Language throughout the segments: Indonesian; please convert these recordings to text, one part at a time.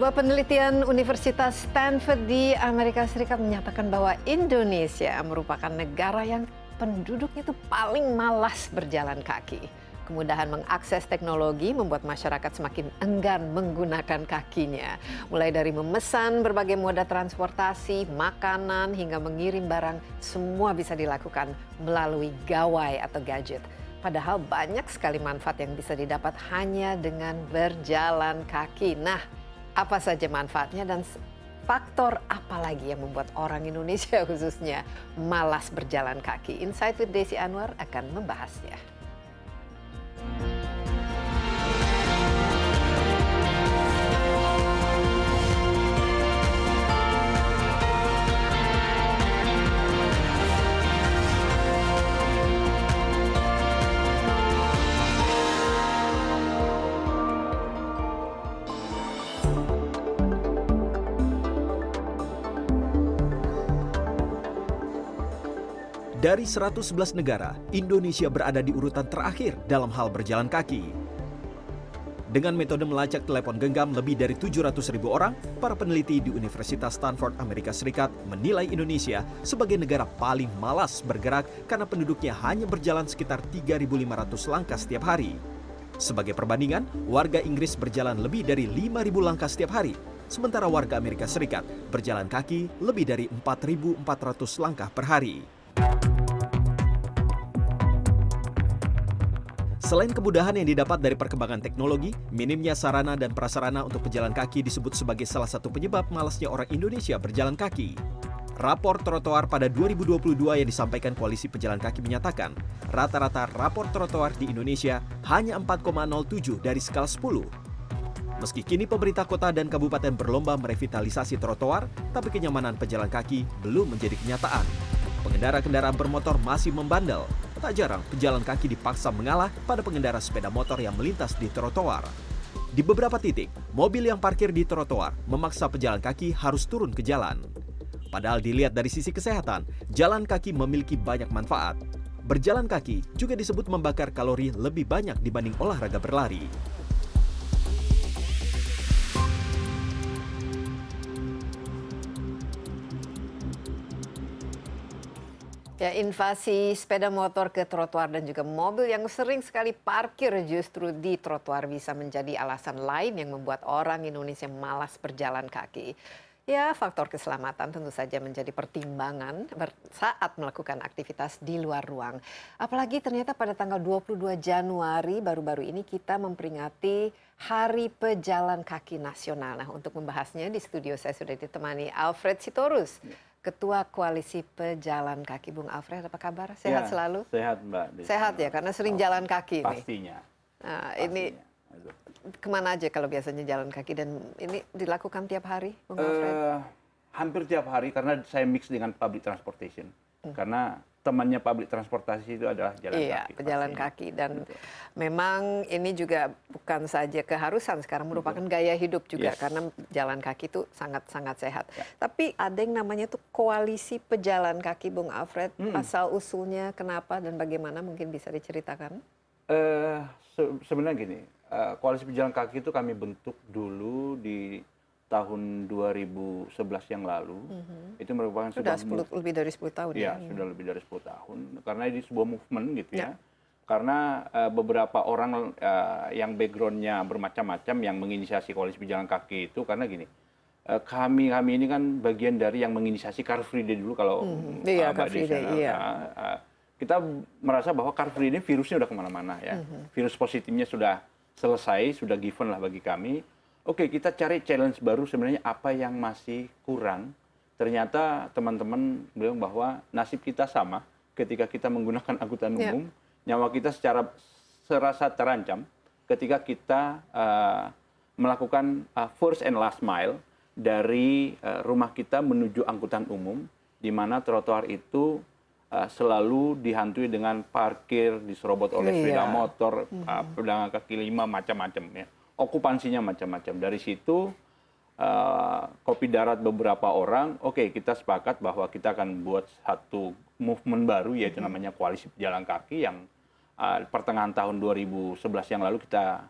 Sebuah penelitian Universitas Stanford di Amerika Serikat menyatakan bahwa Indonesia merupakan negara yang penduduknya itu paling malas berjalan kaki. Kemudahan mengakses teknologi membuat masyarakat semakin enggan menggunakan kakinya. Mulai dari memesan berbagai moda transportasi, makanan, hingga mengirim barang, semua bisa dilakukan melalui gawai atau gadget. Padahal banyak sekali manfaat yang bisa didapat hanya dengan berjalan kaki. Nah, apa saja manfaatnya dan faktor apa lagi yang membuat orang Indonesia khususnya malas berjalan kaki. Insight with Desi Anwar akan membahasnya. Dari 111 negara, Indonesia berada di urutan terakhir dalam hal berjalan kaki. Dengan metode melacak telepon genggam lebih dari 700 ribu orang, para peneliti di Universitas Stanford Amerika Serikat menilai Indonesia sebagai negara paling malas bergerak karena penduduknya hanya berjalan sekitar 3.500 langkah setiap hari. Sebagai perbandingan, warga Inggris berjalan lebih dari 5.000 langkah setiap hari, sementara warga Amerika Serikat berjalan kaki lebih dari 4.400 langkah per hari. Selain kemudahan yang didapat dari perkembangan teknologi, minimnya sarana dan prasarana untuk pejalan kaki disebut sebagai salah satu penyebab malasnya orang Indonesia berjalan kaki. Rapor trotoar pada 2022 yang disampaikan Koalisi Pejalan Kaki menyatakan, rata-rata rapor trotoar di Indonesia hanya 4,07 dari skala 10. Meski kini pemerintah kota dan kabupaten berlomba merevitalisasi trotoar, tapi kenyamanan pejalan kaki belum menjadi kenyataan. Pengendara kendaraan bermotor masih membandel, Tak jarang pejalan kaki dipaksa mengalah pada pengendara sepeda motor yang melintas di trotoar. Di beberapa titik, mobil yang parkir di trotoar memaksa pejalan kaki harus turun ke jalan. Padahal dilihat dari sisi kesehatan, jalan kaki memiliki banyak manfaat. Berjalan kaki juga disebut membakar kalori lebih banyak dibanding olahraga berlari. Ya, invasi sepeda motor ke trotoar dan juga mobil yang sering sekali parkir justru di trotoar bisa menjadi alasan lain yang membuat orang Indonesia malas berjalan kaki. Ya, faktor keselamatan tentu saja menjadi pertimbangan saat melakukan aktivitas di luar ruang. Apalagi ternyata pada tanggal 22 Januari baru-baru ini kita memperingati Hari Pejalan Kaki Nasional. Nah, untuk membahasnya di studio saya sudah ditemani Alfred Sitorus. Ya Ketua Koalisi Pejalan Kaki Bung Alfred apa kabar? Sehat ya, selalu? Sehat Mbak. Sehat ya karena sering oh, jalan kaki pastinya. nih. Pastinya. Nah, ini ke mana aja kalau biasanya jalan kaki dan ini dilakukan tiap hari Bung Alfred? Uh, hampir tiap hari karena saya mix dengan public transportation. Hmm. Karena temannya public transportasi itu adalah jalan iya, kaki. pejalan kaki dan Betul. memang ini juga bukan saja keharusan sekarang merupakan Betul. gaya hidup juga yes. karena jalan kaki itu sangat sangat sehat. Ya. Tapi ada yang namanya tuh koalisi pejalan kaki Bung Alfred. Hmm. Asal usulnya kenapa dan bagaimana mungkin bisa diceritakan? Uh, se sebenarnya gini, uh, koalisi pejalan kaki itu kami bentuk dulu di tahun 2011 yang lalu mm-hmm. itu merupakan sudah 10, lebih dari 10 tahun ya, ya sudah lebih dari 10 tahun karena ini sebuah movement gitu ya, ya. karena uh, beberapa orang uh, yang backgroundnya bermacam-macam yang menginisiasi koalisi pejalan kaki itu karena gini uh, kami kami ini kan bagian dari yang menginisiasi Car Free Day dulu kalau mm-hmm. iya, Car Free Day, iya. Uh, uh, kita merasa bahwa Car Free Day virusnya udah ke mana-mana ya mm-hmm. virus positifnya sudah selesai sudah given lah bagi kami oke kita cari challenge baru sebenarnya apa yang masih kurang. Ternyata teman-teman bilang bahwa nasib kita sama ketika kita menggunakan angkutan ya. umum, yeah. nyawa kita secara serasa terancam ketika kita uh, melakukan uh, first and last mile dari uh, rumah kita menuju angkutan umum, di mana trotoar itu uh, selalu dihantui dengan parkir, diserobot oleh yeah. sepeda motor, uh, pedagang kaki lima, macam-macam ya okupansinya macam-macam. Dari situ uh, kopi darat beberapa orang, oke okay, kita sepakat bahwa kita akan buat satu movement baru yaitu mm -hmm. namanya koalisi pejalan kaki yang uh, pertengahan tahun 2011 yang lalu kita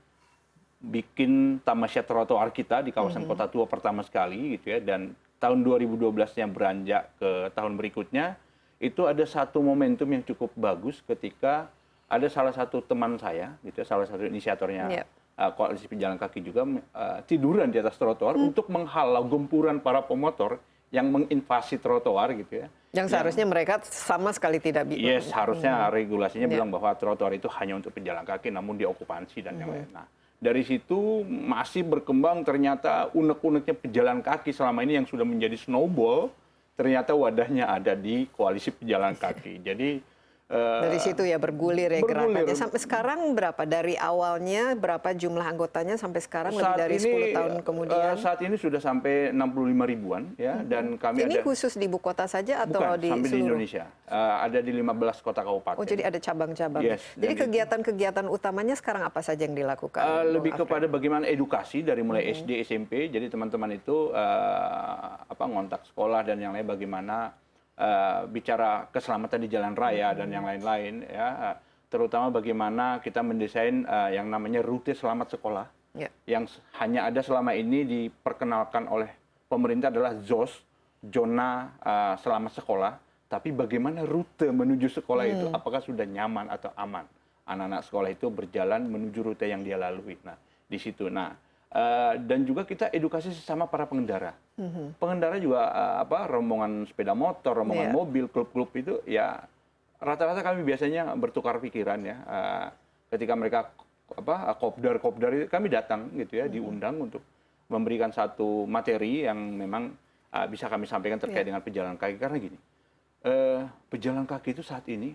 bikin tamasya trotoar kita di kawasan kota tua pertama sekali gitu ya dan tahun 2012 yang beranjak ke tahun berikutnya itu ada satu momentum yang cukup bagus ketika ada salah satu teman saya gitu ya salah satu inisiatornya Yep. Uh, koalisi pejalan kaki juga uh, tiduran di atas trotoar untuk menghalau gempuran para pemotor yang menginvasi trotoar gitu ya Yang seharusnya mereka sama sekali tidak bisa. Yes, harusnya regulasinya Ya. bilang bahwa trotoar itu hanya untuk pejalan kaki, namun diokupansi dan yang lain. Nah, dari situ masih berkembang ternyata unek-uneknya pejalan kaki selama ini yang sudah menjadi snowball, ternyata wadahnya ada di koalisi pejalan kaki. Jadi eh, Dari situ ya bergulir ya bergulir. gerakannya. Sampai sekarang berapa? Dari awalnya berapa jumlah anggotanya sampai sekarang lebih saat dari ini 10 tahun eh, kemudian? saat ini sudah sampai 65 ribuan ya dan kami Ini ada khusus di ibu kota saja atau bukan di sampai di seluruh? Indonesia. Eh, ada di 15 kota kabupaten. Oh jadi ada cabang-cabang. Yes, jadi kegiatan-kegiatan utamanya sekarang apa saja yang dilakukan? Uh, lebih Alfred? kepada bagaimana edukasi dari mulai Mm-hmm. SD SMP jadi teman-teman itu uh, apa ngontak sekolah dan yang lain bagaimana uh, bicara keselamatan di jalan raya dan Mm-hmm. yang lain-lain ya uh, terutama bagaimana kita mendesain uh, yang namanya rute selamat sekolah Ya. yang hanya ada selama ini diperkenalkan oleh pemerintah adalah ZOS zona uh, selamat sekolah tapi bagaimana rute menuju sekolah itu Hmm. apakah sudah nyaman atau aman anak-anak sekolah itu berjalan menuju rute yang dia lalui nah di situ nah uh, dan juga kita edukasi sesama para pengendara. Pengendara juga uh, apa rombongan sepeda motor rombongan Iya. mobil klub-klub itu ya rata-rata kami biasanya bertukar pikiran ya. Uh, ketika mereka apa kopdar kopdar itu kami datang gitu ya diundang untuk memberikan satu materi yang memang uh, bisa kami sampaikan terkait dengan pejalan kaki. Karena gini eh, pejalan kaki itu saat ini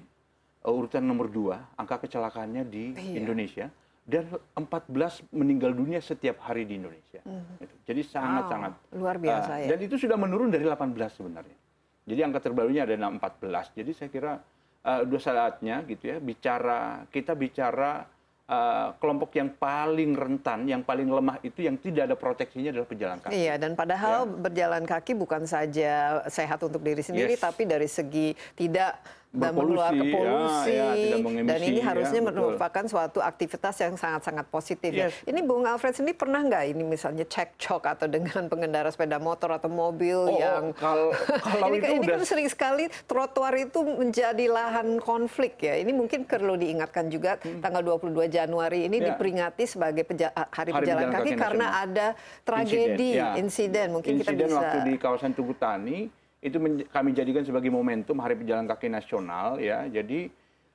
uh, urutan nomor dua angka kecelakaannya di Iya. Indonesia dan 14 meninggal dunia setiap hari di Indonesia Gitu. jadi sangat sangat Mhm. luar biasa Uh, ya. dan itu sudah menurun dari 18 sebenarnya. Jadi angka terbarunya ada 14. Jadi saya kira uh, udah saatnya gitu ya bicara kita bicara uh, kelompok yang paling rentan, yang paling lemah itu yang tidak ada proteksinya adalah pejalan kaki. Iya, dan padahal berjalan kaki bukan saja sehat untuk diri sendiri, Yes. tapi dari segi tidak dan mengeluarkan ya, polusi, ya, tidak dan ini ya, harusnya betul. merupakan suatu aktivitas yang sangat-sangat positif. ya. Yes. Ini Bung Alfred sendiri pernah nggak ini misalnya cekcok atau dengan pengendara sepeda motor atau mobil Oh, oh, yang kalau kalau ini, itu ini udah kan sering sekali trotoar itu menjadi lahan konflik ya. Ini mungkin perlu diingatkan juga tanggal 22 Januari ini Hmm. Ya. diperingati sebagai peja- Hari, Hari Pejalan Pejalan Kaki, Kaki karena ada tragedi, ya. insiden. Mungkin kita Insiden bisa waktu di kawasan Tugu Tani itu kami jadikan sebagai momentum Hari Pejalan Kaki Nasional ya. Jadi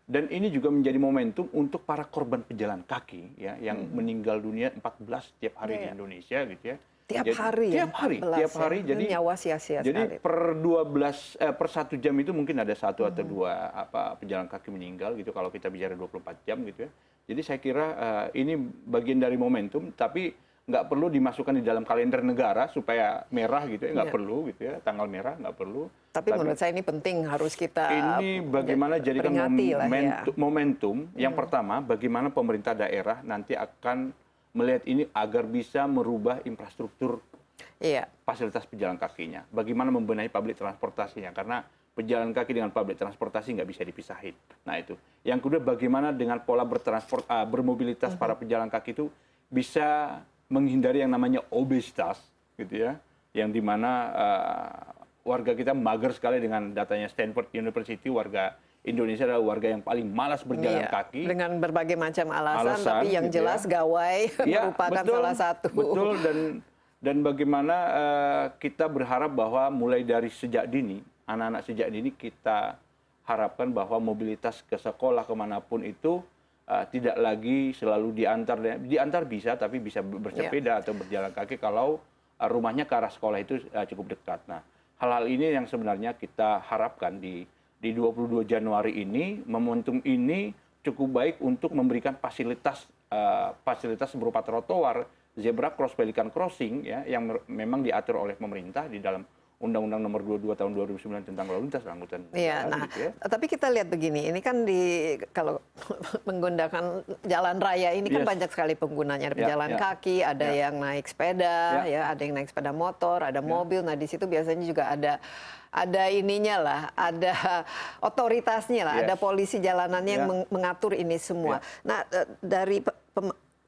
dan ini juga menjadi momentum untuk para korban pejalan kaki ya yang meninggal dunia 14 tiap hari Hmm. Iya, di iya. Indonesia gitu ya. tiap Jadi- hari ya, tiap hari 14 tiap ya. hari Itu jadi nyawa sia-sia jadi sekali. per 12 eh, per satu jam itu mungkin ada satu Hmm. atau dua apa pejalan kaki meninggal gitu kalau kita bicara 24 jam gitu ya. Jadi saya kira eh, ini bagian dari momentum tapi nggak perlu dimasukkan di dalam kalender negara supaya merah gitu ya nggak Iya. perlu gitu ya tanggal merah nggak perlu. Tapi menurut saya ini penting harus kita ini bagaimana jadikan lah ya. Hmm. momentum, momentum yang pertama bagaimana pemerintah daerah nanti akan melihat ini agar bisa merubah infrastruktur Iya. fasilitas pejalan kakinya. Bagaimana membenahi public transportasinya karena pejalan kaki dengan public transportasi nggak bisa dipisahin. Nah itu. Yang kedua bagaimana dengan pola bertransport ah, bermobilitas para pejalan kaki itu bisa menghindari yang namanya obesitas gitu ya. Yang di mana ah, warga kita mager sekali dengan datanya Stanford University warga Indonesia adalah warga yang paling malas berjalan Iya, kaki. Dengan berbagai macam alasan, Alasan, tapi yang gitu ya. jelas gawai Ya, merupakan betul, salah satu. Betul dan dan bagaimana eh, kita berharap bahwa mulai dari sejak dini anak-anak sejak dini kita harapkan bahwa mobilitas ke sekolah ke mana pun itu eh, tidak lagi selalu diantar diantar bisa tapi bisa bersepeda atau berjalan kaki kalau eh, rumahnya ke arah sekolah itu eh, cukup dekat. Nah hal-hal ini yang sebenarnya kita harapkan di di 22 Januari ini momentum ini cukup baik untuk memberikan fasilitas eh, fasilitas berupa trotoar, zebra cross, pelikan crossing ya yang memang diatur oleh pemerintah di dalam Undang-Undang Nomor 22 Tahun 2009 tentang lalu lintas dan angkutan. Iya, nah, gitu ya. tapi kita lihat begini, ini kan di kalau menggunakan jalan raya ini kan Yes. banyak sekali penggunanya, ada Ya, pejalan ya. kaki, ada Ya. yang naik sepeda, Ya. ya, ada yang naik sepeda motor, ada mobil. Nah, di situ biasanya juga ada ada ininya lah, ada otoritasnya lah, Yes. ada polisi jalanannya yang Ya. meng- mengatur ini semua. Ya. Nah, eh, dari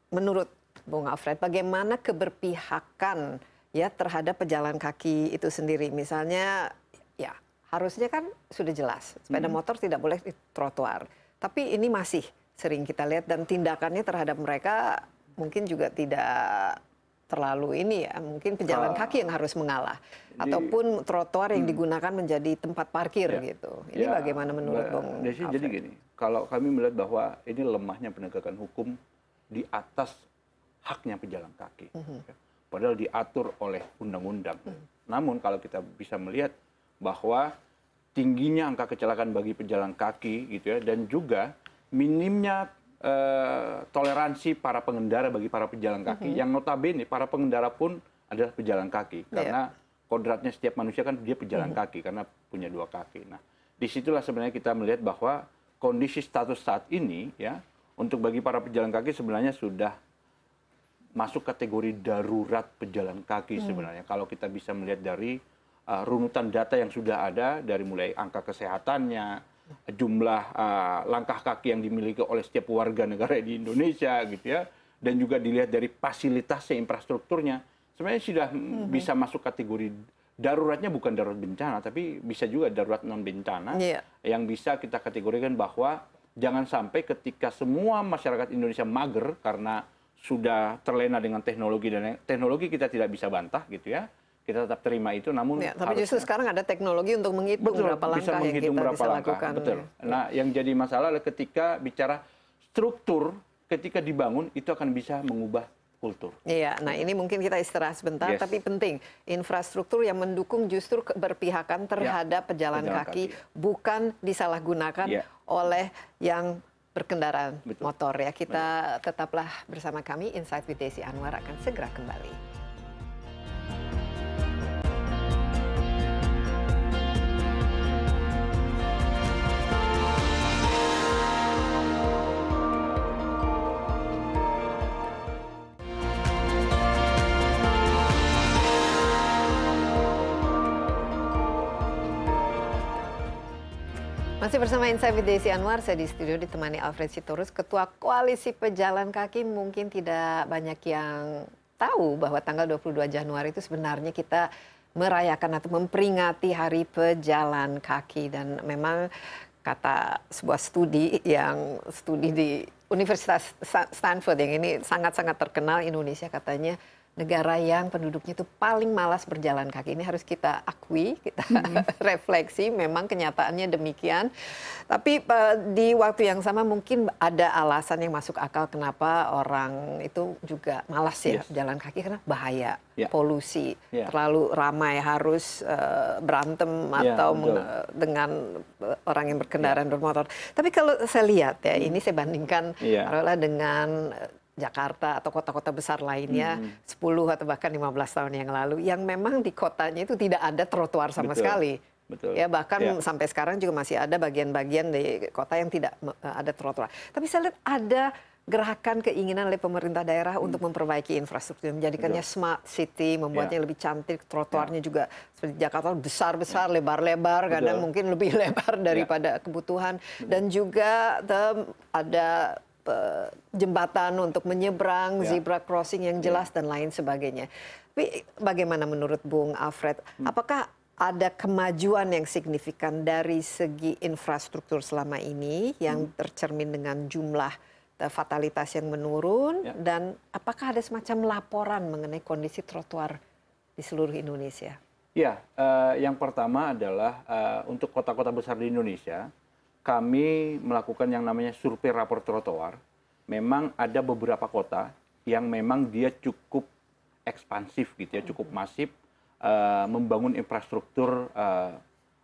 menurut Bung Alfred, bagaimana keberpihakan ya terhadap pejalan kaki itu sendiri? Misalnya, ya harusnya kan sudah jelas sepeda hmm. motor tidak boleh di trotoar, tapi ini masih sering kita lihat dan tindakannya terhadap mereka mungkin juga tidak terlalu ini ya mungkin pejalan kaki yang harus mengalah jadi, ataupun trotoar yang hmm. digunakan menjadi tempat parkir ya, gitu ini ya, bagaimana menurut Bung Desi jadi gini kalau kami melihat bahwa ini lemahnya penegakan hukum di atas haknya pejalan kaki uh -huh. Padahal diatur oleh undang-undang hmm. namun kalau kita bisa melihat bahwa tingginya angka kecelakaan bagi pejalan kaki gitu ya dan juga minimnya uh, toleransi para pengendara bagi para pejalan kaki mm -hmm. yang notabene para pengendara pun adalah pejalan kaki iya. karena yeah. kodratnya setiap manusia kan dia pejalan mm -hmm. kaki karena punya dua kaki. Nah, di situlah sebenarnya kita melihat bahwa kondisi status saat ini ya untuk bagi para pejalan kaki sebenarnya sudah masuk kategori darurat pejalan kaki hmm. sebenarnya kalau kita bisa melihat dari uh, runutan data yang sudah ada dari mulai angka kesehatannya jumlah uh, langkah kaki yang dimiliki oleh setiap warga negara di Indonesia gitu ya dan juga dilihat dari fasilitasnya infrastrukturnya sebenarnya sudah mm-hmm. bisa masuk kategori daruratnya bukan darurat bencana tapi bisa juga darurat non bencana yeah. yang bisa kita kategorikan bahwa jangan sampai ketika semua masyarakat Indonesia mager karena sudah terlena dengan teknologi dan teknologi kita tidak bisa bantah gitu ya kita tetap terima itu namun ya, tapi justru sekarang ada teknologi untuk menghitung betul, berapa langkah bisa menghitung yang kita berapa bisa langkah, lakukan betul ya. nah yang jadi masalah adalah ketika bicara struktur ketika dibangun itu akan bisa mengubah kultur. Iya, nah ini mungkin kita istirahat sebentar, yes. tapi penting infrastruktur yang mendukung justru keberpihakan terhadap ya, pejalan, pejalan kaki, kaki, bukan disalahgunakan ya. oleh yang berkendaraan Betul. motor ya. Kita Betul. tetaplah bersama kami, Insight with Desi Anwar akan segera kembali. Masih bersama Insight with Desi Anwar, saya di studio ditemani Alfred Sitorus, Ketua Koalisi Pejalan Kaki. Mungkin tidak banyak yang tahu bahwa tanggal 22 Januari itu sebenarnya kita merayakan atau memperingati Hari Pejalan Kaki. Dan memang kata sebuah studi yang studi di Universitas Stanford yang ini sangat-sangat terkenal Indonesia katanya negara yang penduduknya itu paling malas berjalan kaki. Ini harus kita akui, kita hmm. refleksi. Memang kenyataannya demikian. Tapi di waktu yang sama mungkin ada alasan yang masuk akal kenapa orang itu juga malas ya yes. jalan kaki karena bahaya, yeah. polusi, yeah. terlalu ramai harus uh, berantem yeah, atau dengan orang yang berkendaraan yeah. bermotor. Tapi kalau saya lihat ya, hmm. ini saya bandingkan yeah. dengan Jakarta atau kota-kota besar lainnya hmm. 10 atau bahkan 15 tahun yang lalu yang memang di kotanya itu tidak ada trotoar sama Betul. sekali. Betul. Ya bahkan ya. sampai sekarang juga masih ada bagian-bagian di kota yang tidak eh, ada trotoar. Tapi saya lihat ada gerakan keinginan oleh pemerintah daerah hmm. untuk memperbaiki infrastruktur, menjadikannya Betul. smart city, membuatnya ya. lebih cantik, trotoarnya ya. juga seperti Jakarta besar-besar, ya. lebar-lebar, kadang mungkin lebih lebar ya. daripada ya. kebutuhan, Betul. dan juga ada jembatan untuk menyeberang, ya. zebra crossing yang jelas ya. dan lain sebagainya. Tapi bagaimana menurut Bung Alfred? Hmm. Apakah ada kemajuan yang signifikan dari segi infrastruktur selama ini yang hmm. tercermin dengan jumlah eh, fatalitas yang menurun ya. dan apakah ada semacam laporan mengenai kondisi trotoar di seluruh Indonesia? Ya, uh, yang pertama adalah uh, untuk kota-kota besar di Indonesia, kami melakukan yang namanya survei rapor trotoar. Memang ada beberapa kota yang memang dia cukup ekspansif gitu ya, cukup masif uh, membangun infrastruktur uh,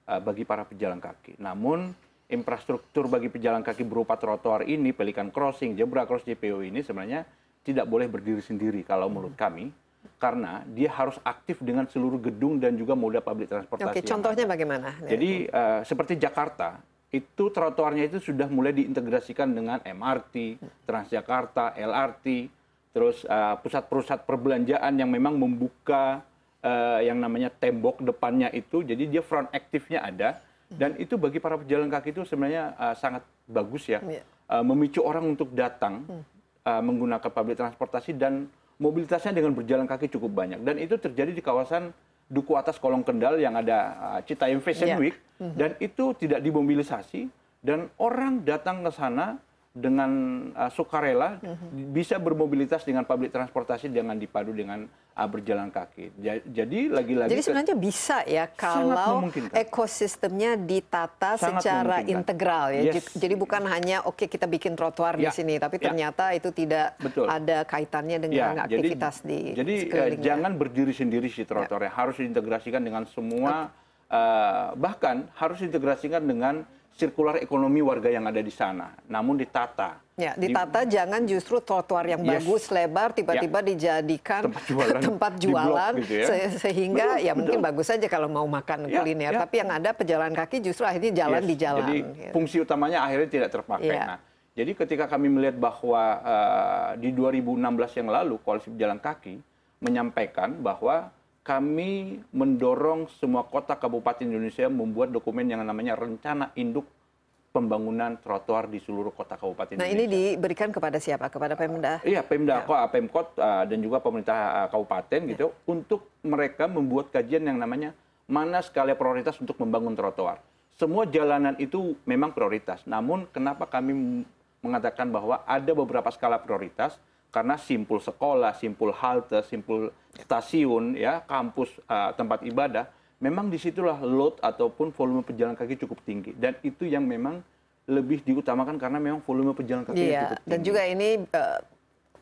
uh, bagi para pejalan kaki. Namun infrastruktur bagi pejalan kaki berupa trotoar ini, pelikan crossing, zebra cross JPO ini sebenarnya tidak boleh berdiri sendiri kalau menurut kami karena dia harus aktif dengan seluruh gedung dan juga moda public transportasi. Oke, contohnya bagaimana? Jadi uh, seperti Jakarta, itu trotoarnya itu sudah mulai diintegrasikan dengan MRT, Transjakarta, LRT, terus uh, pusat-pusat perbelanjaan yang memang membuka uh, yang namanya tembok depannya itu, jadi dia front aktifnya ada. Dan itu bagi para pejalan kaki itu sebenarnya uh, sangat bagus ya, uh, memicu orang untuk datang uh, menggunakan public transportasi dan mobilitasnya dengan berjalan kaki cukup banyak. Dan itu terjadi di kawasan Duku Atas Kolong Kendal yang ada uh, Citayam Fashion Yeah. Week dan itu tidak dimobilisasi dan orang datang ke sana dengan uh, sukarela bisa bermobilitas dengan public transportasi dengan dipadu dengan uh, berjalan kaki. Ja- Jadi lagi-lagi Jadi ke- sebenarnya bisa ya kalau ekosistemnya ditata Sangat secara integral ya. Yes. Jadi bukan hanya oke kita bikin trotoar di Ya, sini, tapi ya. ternyata itu tidak Betul. ada kaitannya dengan Ya, aktivitas jadi, di jadi eh, jangan berdiri sendiri si trotoarnya harus diintegrasikan dengan semua eh, bahkan harus diintegrasikan dengan sirkular ekonomi warga yang ada di sana namun ditata Ya, Di- ditata jangan justru trotoar yang Yes. bagus lebar tiba-tiba dijadikan Tempat jualan tempat di blok jualan gitu ya. se- sehingga Betul, ya mungkin betul. bagus saja kalau mau makan Ya, kuliner, ya. tapi yang ada pejalan kaki justru akhirnya jalan Yes, di jalan. Jadi gitu. fungsi utamanya akhirnya tidak terpakai. Iya. Nah, jadi ketika kami melihat bahwa eh, di 2016 yang lalu koalisi pejalan kaki menyampaikan bahwa kami mendorong semua kota kabupaten Indonesia membuat dokumen yang namanya rencana induk pembangunan trotoar di seluruh kota kabupaten Nah, Indonesia. ini diberikan kepada siapa? Kepada Pemda? Iya, Pemda, Ya. Ko- Pemkot uh, dan juga pemerintah uh, kabupaten Ya. gitu untuk mereka membuat kajian yang namanya mana skala prioritas untuk membangun trotoar. Semua jalanan itu memang prioritas. Namun kenapa kami mengatakan bahwa ada beberapa skala prioritas karena simpul sekolah, simpul halte, simpul stasiun, ya, kampus, uh, tempat ibadah, memang di situlah load ataupun volume pejalan kaki cukup tinggi dan itu yang memang lebih diutamakan karena memang volume pejalan kaki Iya, cukup tinggi. dan juga ini eh,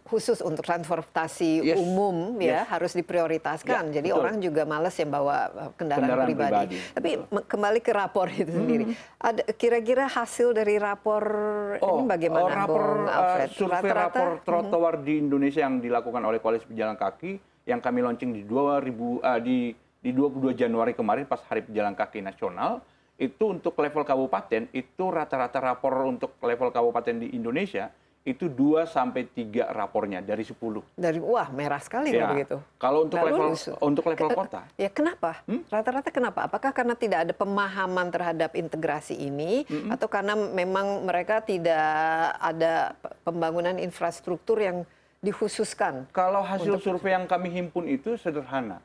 khusus untuk transportasi Yes, umum ya yes. harus diprioritaskan. Ya, Jadi betul. orang juga males yang bawa eh, kendaraan, Kendaraan pribadi. pribadi, Tapi. Hmm. kembali ke rapor itu sendiri. Ada kira-kira hasil dari rapor ini bagaimana, oh, rapor, uh, Alfred? survei rapor trotoar di Indonesia yang dilakukan oleh Koalisi Pejalan Kaki yang kami launching di 2000 uh, di di 22 Januari kemarin pas Hari Pejalan Kaki Nasional itu untuk level kabupaten itu rata-rata rapor untuk level kabupaten di Indonesia itu 2 sampai 3 rapornya dari 10. dari wah merah sekali Ya. kalau begitu. Kalau untuk Nggak level untuk level Eh, kota Ya kenapa? Hmm? Rata-rata kenapa? Apakah karena tidak ada pemahaman terhadap integrasi ini, atau karena memang mereka tidak ada pembangunan infrastruktur yang dikhususkan? Kalau hasil survei yang kami himpun itu sederhana.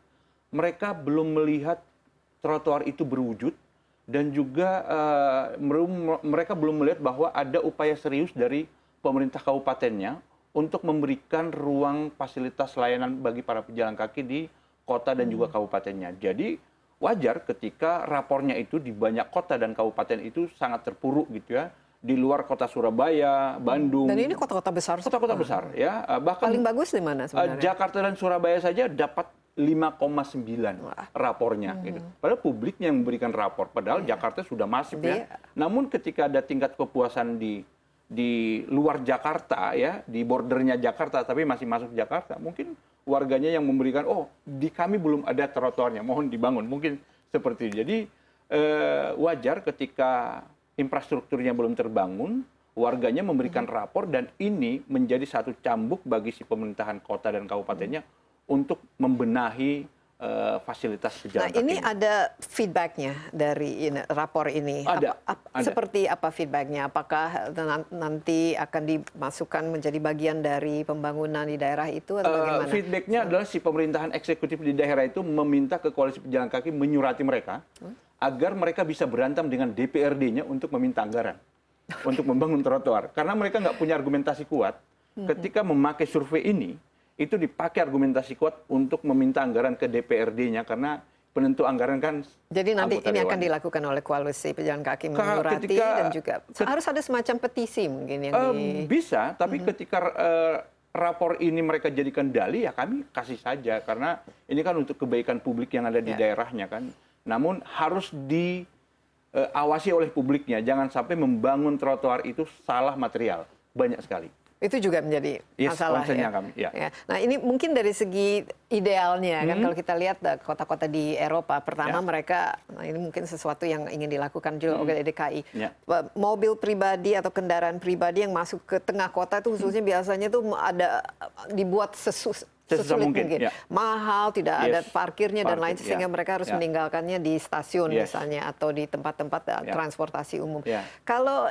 Mereka belum melihat trotoar itu berwujud dan juga eh, meru- mereka belum melihat bahwa ada upaya serius dari pemerintah kabupatennya untuk memberikan ruang fasilitas layanan bagi para pejalan kaki di kota dan juga kabupatennya. Jadi wajar ketika rapornya itu di banyak kota dan kabupaten itu sangat terpuruk gitu ya. Di luar kota Surabaya, Bandung, Dan ini kota-kota besar. kota-kota besar ya. Eh, Bahkan Paling bagus di mana Uh, sebenarnya? Jakarta dan Surabaya saja dapat 5,9 rapornya Hmm. gitu. Padahal publiknya yang memberikan rapor. Padahal Jakarta sudah masif Jadi- ya. Namun ketika ada tingkat kepuasan di di luar Jakarta ya, di bordernya Jakarta tapi masih masuk Jakarta, mungkin warganya yang memberikan oh di kami belum ada trotoarnya, mohon dibangun. Mungkin seperti itu. Jadi eh, wajar ketika infrastrukturnya belum terbangun, warganya memberikan Hmm. rapor dan ini menjadi satu cambuk bagi si pemerintahan kota dan kabupatennya untuk membenahi fasilitas Nah pejalan kaki. ini ada feedbacknya dari ini, rapor ini. Ada, Apa- ap- ada. Seperti apa feedbacknya? Apakah nan- nanti akan dimasukkan menjadi bagian dari pembangunan di daerah itu atau Eh, bagaimana? feedbacknya adalah si pemerintahan eksekutif di daerah itu meminta ke koalisi pejalan kaki menyurati mereka Hmm? agar mereka bisa berantem dengan DPRD-nya untuk meminta anggaran untuk membangun trotoar. Karena mereka nggak punya argumentasi kuat. Hmm. Ketika memakai survei ini, itu dipakai argumentasi kuat untuk meminta anggaran ke DPRD-nya karena penentu anggaran kan Jadi nanti ini akan dilakukan oleh koalisi pejalan kaki Ka- menyurati ketika- dan juga harus ada semacam petisi mungkin yang Eh, di bisa, tapi ketika eh, rapor ini mereka jadikan dalih ya kami kasih saja karena ini kan untuk kebaikan publik yang ada di Ya. daerahnya kan. Namun harus diawasi oleh publiknya, jangan sampai membangun trotoar itu salah material banyak sekali. Itu juga menjadi Yes, masalah ya. kami, ya. Nah ini mungkin dari segi idealnya kan Hmm. kalau kita lihat eh, kota-kota di Eropa pertama Ya. mereka nah ini mungkin sesuatu yang ingin dilakukan juga oleh DKI Ya. Mobil pribadi atau kendaraan pribadi yang masuk ke tengah kota itu khususnya biasanya tuh ada eh, dibuat sesus sesulit mungkin, mungkin, ya. mahal tidak Yes, ada parkirnya dan lain parkir, sehingga ya, mereka harus ya. meninggalkannya di stasiun Yes. misalnya atau di tempat-tempat eh, Ya. transportasi umum Ya. kalau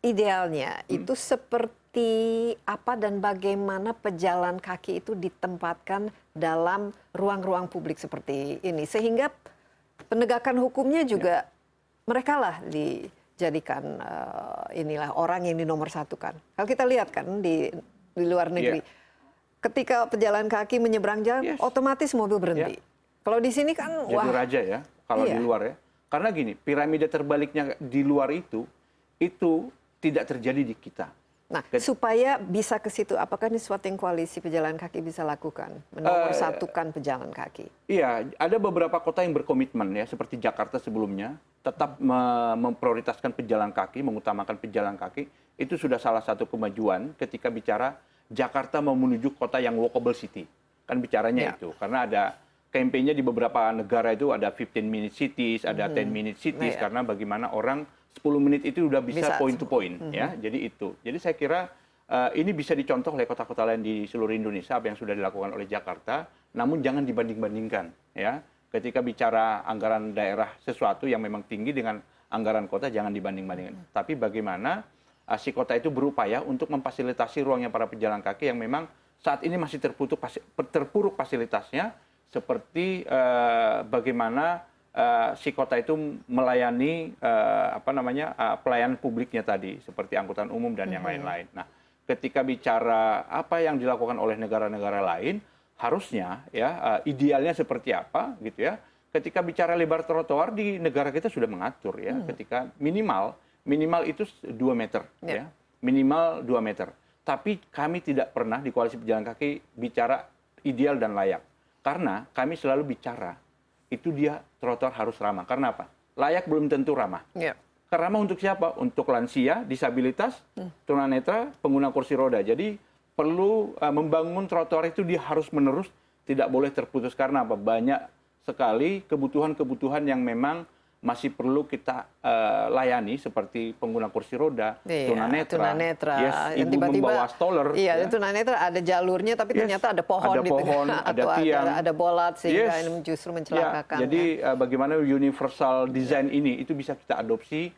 idealnya itu seperti seperti apa dan bagaimana pejalan kaki itu ditempatkan dalam ruang-ruang publik seperti ini sehingga penegakan hukumnya juga mereka lah dijadikan uh, inilah orang yang dinomor satukan. Kalau kita lihat kan di di luar negeri, Yeah. ketika pejalan kaki menyeberang jalan, Yes. otomatis mobil berhenti. Kalau di sini kan jadi wah raja ya kalau Iya. di luar ya. Karena gini, piramida terbaliknya di luar itu itu tidak terjadi di kita. Nah, Ket- supaya bisa ke situ, apakah ini suatu yang koalisi pejalan kaki bisa lakukan? Menomor Eh, pejalan kaki. Iya, ada beberapa kota yang berkomitmen ya, seperti Jakarta sebelumnya, tetap me- memprioritaskan pejalan kaki, mengutamakan pejalan kaki. Itu sudah salah satu kemajuan ketika bicara Jakarta mau menuju kota yang walkable city. Kan bicaranya Ya. itu, karena ada kampanye di beberapa negara itu ada 15 minute cities, ada 10 minute cities, Iya. karena bagaimana orang 10 menit itu udah bisa, Bisa. point to point ya. Jadi itu. Jadi saya kira eh, ini bisa dicontoh oleh kota-kota lain di seluruh Indonesia apa yang sudah dilakukan oleh Jakarta, namun jangan dibanding-bandingkan ya. Ketika bicara anggaran daerah sesuatu yang memang tinggi dengan anggaran kota jangan dibanding-bandingkan. Tapi bagaimana eh, si kota itu berupaya untuk memfasilitasi ruangnya para pejalan kaki yang memang saat ini masih terputus fasi- terpuruk fasilitasnya seperti eh, bagaimana eh, si kota itu melayani eh, apa namanya eh, pelayanan publiknya tadi seperti angkutan umum dan yang lain-lain. Nah, ketika bicara apa yang dilakukan oleh negara-negara lain, harusnya ya eh, idealnya seperti apa gitu ya. Ketika bicara lebar trotoar di negara kita sudah mengatur ya, ketika minimal minimal itu 2 meter Ya. ya. Minimal 2 meter. Tapi kami tidak pernah di koalisi pejalan kaki bicara ideal dan layak. Karena kami selalu bicara itu dia trotoar harus ramah. Karena apa? Layak belum tentu ramah. Ya. Ramah untuk siapa? Untuk lansia, disabilitas, tunanetra, pengguna kursi roda. Jadi perlu uh, membangun trotoar itu dia harus menerus, tidak boleh terputus karena apa? Banyak sekali kebutuhan-kebutuhan yang memang masih perlu kita uh, layani seperti pengguna kursi roda, Iya, tunanetra, tunanetra. yes, ibu tiba-tiba- membawa stroller, Iya, ya. tunanetra ada jalurnya tapi Yes, ternyata ada pohon ada di tengah pohon, ada atau tiang. ada, ada bolat sehingga Yes. ini justru Ya, mencelakakan. jadi ya. uh, bagaimana universal design ini itu bisa kita adopsi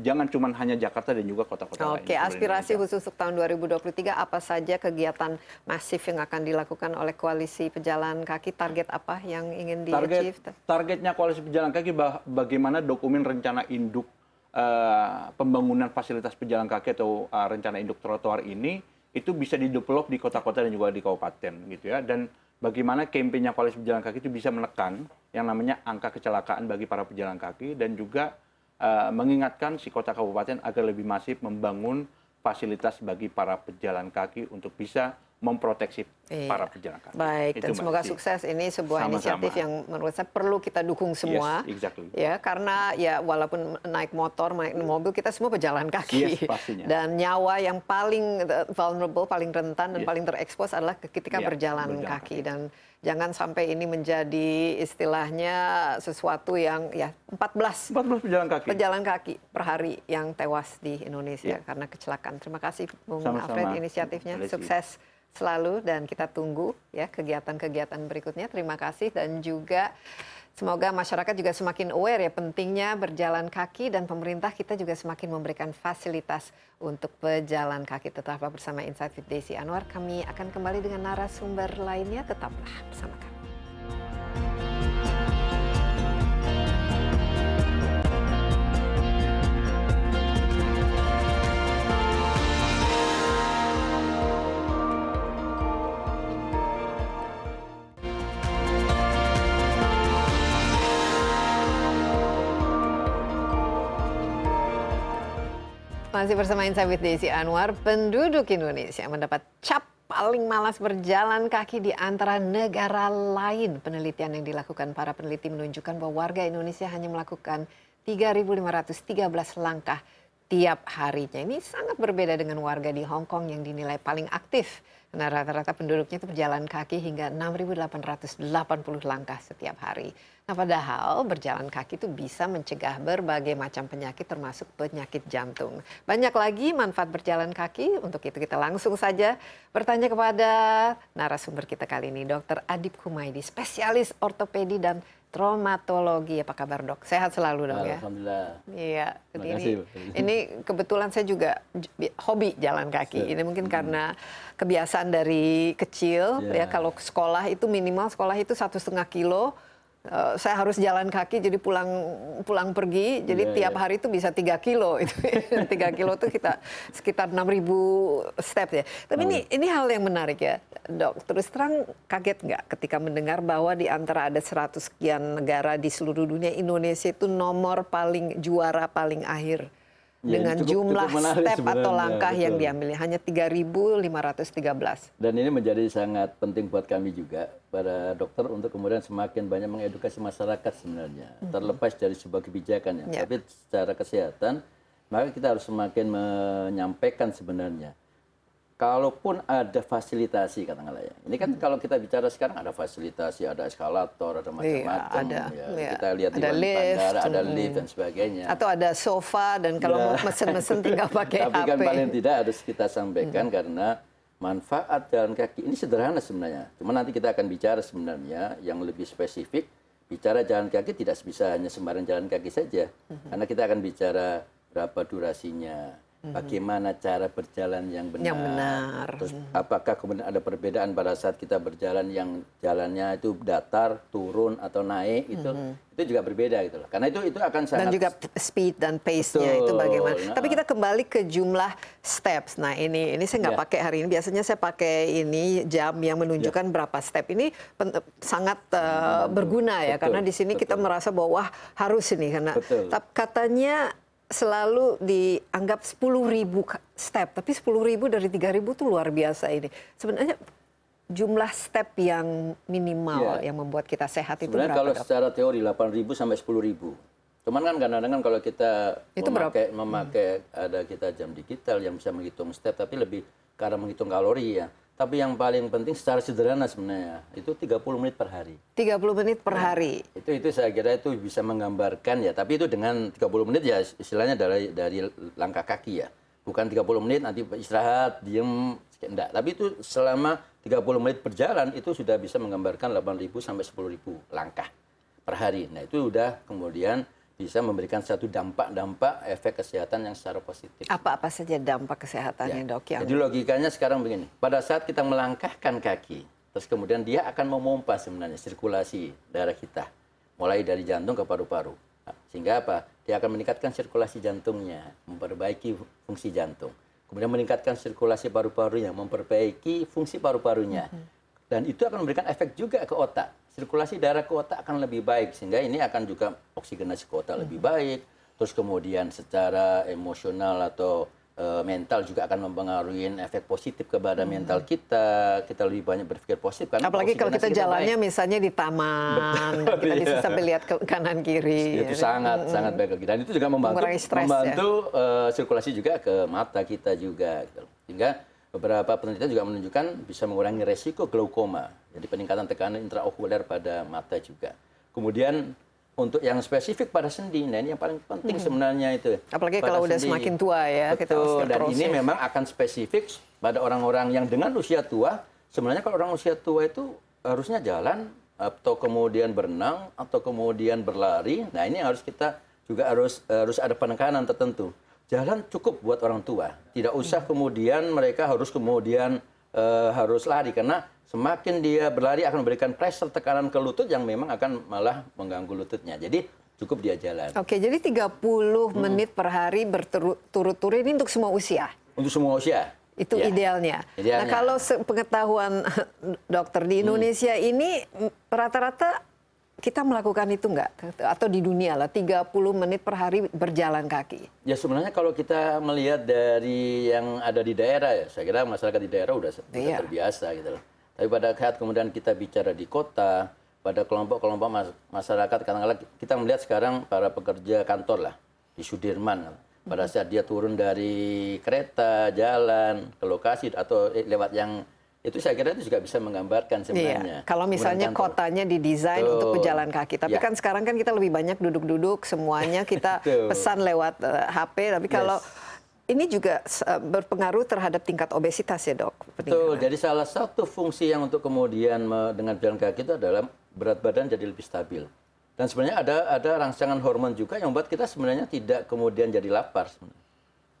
jangan cuma hanya Jakarta dan juga kota-kota lain. Oke, di aspirasi Indonesia. khusus untuk tahun 2023 apa saja kegiatan masif yang akan dilakukan oleh koalisi pejalan kaki? Target apa yang ingin di-achieve? target targetnya koalisi pejalan kaki bagaimana dokumen rencana induk eh, pembangunan fasilitas pejalan kaki atau eh, rencana induk trotoar ini itu bisa didevelop di kota-kota dan juga di kabupaten gitu ya dan bagaimana kampanye koalisi pejalan kaki itu bisa menekan yang namanya angka kecelakaan bagi para pejalan kaki dan juga eh, mengingatkan si kota kabupaten agar lebih masif membangun fasilitas bagi para pejalan kaki untuk bisa memproteksi Iya. para pejalan kaki. Baik, Itu, dan semoga Desi. sukses. Ini sebuah Sama-sama. inisiatif yang menurut saya perlu kita dukung semua. Yes, exactly. Ya, karena ya walaupun naik motor, naik mobil, kita semua pejalan kaki. Yes, pastinya. Dan nyawa yang paling uh, vulnerable, paling rentan dan Yes. paling terekspos adalah ketika Iya, berjalan, berjalan kaki. kaki. Dan jangan sampai ini menjadi istilahnya sesuatu yang ya 14 14 pejalan kaki. pejalan kaki per hari yang tewas di Indonesia Iya. karena kecelakaan. Terima kasih Bung Sama-sama, Alfred inisiatifnya. Desi. Sukses selalu dan kita tunggu ya kegiatan-kegiatan berikutnya. Terima kasih dan juga semoga masyarakat juga semakin aware ya pentingnya berjalan kaki dan pemerintah kita juga semakin memberikan fasilitas untuk pejalan kaki. Tetaplah bersama Insight with Desi Anwar. Kami akan kembali dengan narasumber lainnya. Tetaplah bersama kami. Masih bersama Insight with Desi Anwar, penduduk Indonesia mendapat cap paling malas berjalan kaki di antara negara lain. Penelitian yang dilakukan para peneliti menunjukkan bahwa warga Indonesia hanya melakukan 3.513 langkah tiap harinya. Ini sangat berbeda dengan warga di Hong Kong yang dinilai paling aktif. Karena rata-rata penduduknya itu berjalan kaki hingga 6.880 langkah setiap hari. Nah padahal berjalan kaki itu bisa mencegah berbagai macam penyakit termasuk penyakit jantung. Banyak lagi manfaat berjalan kaki, untuk itu kita langsung saja bertanya kepada narasumber kita kali ini, Dr. Adip Kumaidi, spesialis ortopedi dan traumatologi. Apa kabar dok? Sehat selalu dok ya? Alhamdulillah. Iya. Terima Ini, kasih. ini kebetulan saya juga hobi jalan kaki. Ini mungkin karena kebiasaan dari kecil ya. Ya. Kalau sekolah itu minimal sekolah itu satu setengah kilo. Eh, saya harus jalan kaki jadi pulang pulang pergi. Jadi Iya, tiap iya. hari itu bisa tiga kilo itu. Tiga kilo itu kita sekitar 6000 step ya. Tapi ini ini hal yang menarik ya dok. Terus terang kaget nggak ketika mendengar bahwa di antara ada 100 sekian negara di seluruh dunia Indonesia itu nomor paling juara paling akhir dengan cukup- jumlah step atau langkah yang diambil hanya 3.513 Dan ini menjadi sangat penting buat kami juga para dokter untuk kemudian semakin banyak mengedukasi masyarakat sebenarnya terlepas dari sebuah kebijakan ya. Ya. Tapi secara kesehatan maka kita harus semakin menyampaikan sebenarnya. Kalaupun ada fasilitasi katakanlah ya. Ini kan kalau kita bicara sekarang ada fasilitasi, ada eskalator, ada macam-macam. ada. ya. Iya. Kita lihat di Ada lift. bandara, ada Hmm. lift dan sebagainya. atau ada sofa dan kalau Ya. mau mesen-mesen tinggal pakai Tapi HP kan paling tidak harus kita sampaikan karena manfaat jalan kaki ini sederhana sebenarnya. Cuma nanti kita akan bicara sebenarnya yang lebih spesifik. Bicara jalan kaki tidak bisa hanya sembarang jalan kaki saja. Karena kita akan bicara berapa durasinya, bagaimana cara berjalan yang benar. Yang benar. Terus apakah kemudian ada perbedaan pada saat kita berjalan yang jalannya itu datar, turun atau naik itu itu juga berbeda gitu loh. Karena itu itu akan sangat dan juga speed dan pace-nya itu bagaimana. Nah. Tapi kita kembali ke jumlah steps. Nah ini ini saya nggak Ya. pakai hari ini. Biasanya saya pakai ini jam yang menunjukkan berapa step. Ini pen- sangat uh, berguna ya Betul, karena di sini kita betul. merasa bahwa wah harus ini karena Betul. katanya selalu dianggap 10.000 ka- step, tapi 10.000 dari 3.000 itu luar biasa ini. Sebenarnya jumlah step yang minimal Ya. yang membuat kita sehat itu Sebenarnya berapa? kalau secara teori 8.000 sampai 10.000. Cuman kan kadang-kadang kalau kita Itu memakai, memakai ada kita jam digital yang bisa menghitung step tapi lebih karena menghitung kalori ya. Tapi yang paling penting secara sederhana sebenarnya itu 30 menit per hari. 30 menit per hari. Itu itu saya kira itu bisa menggambarkan ya, tapi itu dengan 30 menit ya istilahnya dari dari langkah kaki ya. Bukan 30 menit nanti istirahat, diem, enggak. Tapi itu selama 30 menit berjalan itu sudah bisa menggambarkan 8.000 sampai 10.000 langkah per hari. Nah, itu udah kemudian bisa memberikan satu dampak-dampak efek kesehatan yang secara positif. Apa-apa saja dampak kesehatannya Ya. dok yang Jadi logikanya sekarang begini, pada saat kita melangkahkan kaki, terus kemudian dia akan memompa sebenarnya sirkulasi darah kita, mulai dari jantung ke paru-paru. Nah, sehingga apa? Dia akan meningkatkan sirkulasi jantungnya, memperbaiki fungsi jantung. Kemudian meningkatkan sirkulasi paru-parunya, memperbaiki fungsi paru-parunya. Dan itu akan memberikan efek juga ke otak. Sirkulasi darah ke otak akan lebih baik sehingga ini akan juga oksigenasi ke otak lebih baik. Terus kemudian secara emosional atau eh, mental juga akan mempengaruhi efek positif kepada mental kita. Kita lebih banyak berpikir positif karena apalagi kalau kita jalannya baik. misalnya di taman dan kita bisa iya. sampai lihat ke kanan kiri itu sangat sangat baik dan itu juga membantu Mengurangi stres, ya. membantu eh, sirkulasi juga ke mata kita juga gitu. sehingga beberapa penelitian juga menunjukkan bisa mengurangi resiko glaukoma jadi peningkatan tekanan intraokuler pada mata juga. Kemudian untuk yang spesifik pada sendi nah ini yang paling penting sebenarnya itu Apalagi pada kalau udah sendi. semakin tua ya, kita Betul, dan osteoporosis. ini memang akan spesifik pada orang-orang yang dengan usia tua. Sebenarnya kalau orang usia tua itu harusnya jalan atau kemudian berenang atau kemudian berlari. Nah ini harus kita juga harus harus ada penekanan tertentu jalan cukup buat orang tua tidak usah kemudian mereka harus kemudian eh, harus lari karena semakin dia berlari akan memberikan pressure tekanan ke lutut yang memang akan malah mengganggu lututnya jadi cukup dia jalan Oke, jadi 30 menit per hari berturut-turut ini untuk semua usia. untuk semua usia Itu Ya. idealnya. Nah, Idealnya. kalau pengetahuan dokter di Indonesia ini mm, rata-rata kita melakukan itu enggak? Atau di dunia lah, 30 menit per hari berjalan kaki. Ya sebenarnya kalau kita melihat dari yang ada di daerah ya, saya kira masyarakat di daerah udah, sudah Iya. terbiasa gitu loh. Tapi pada saat kemudian kita bicara di kota, pada kelompok-kelompok mas- masyarakat, kadang-kadang kita melihat sekarang para pekerja kantor lah di Sudirman. Pada saat dia turun dari kereta, jalan ke lokasi atau eh, lewat yang itu saya kira itu juga bisa menggambarkan sebenarnya. Iya. Kalau misalnya Kemudian kantor. kotanya didesain Betul. untuk pejalan kaki, tapi Ya. kan sekarang kan kita lebih banyak duduk-duduk, semuanya kita pesan lewat eh, HP. Tapi kalau ini juga eh, berpengaruh terhadap tingkat obesitas ya dok. Betul. Jadi salah satu fungsi yang untuk kemudian dengan jalan kaki itu adalah berat badan jadi lebih stabil. Dan sebenarnya ada ada rangsangan hormon juga yang membuat kita sebenarnya tidak kemudian jadi lapar. Sebenarnya.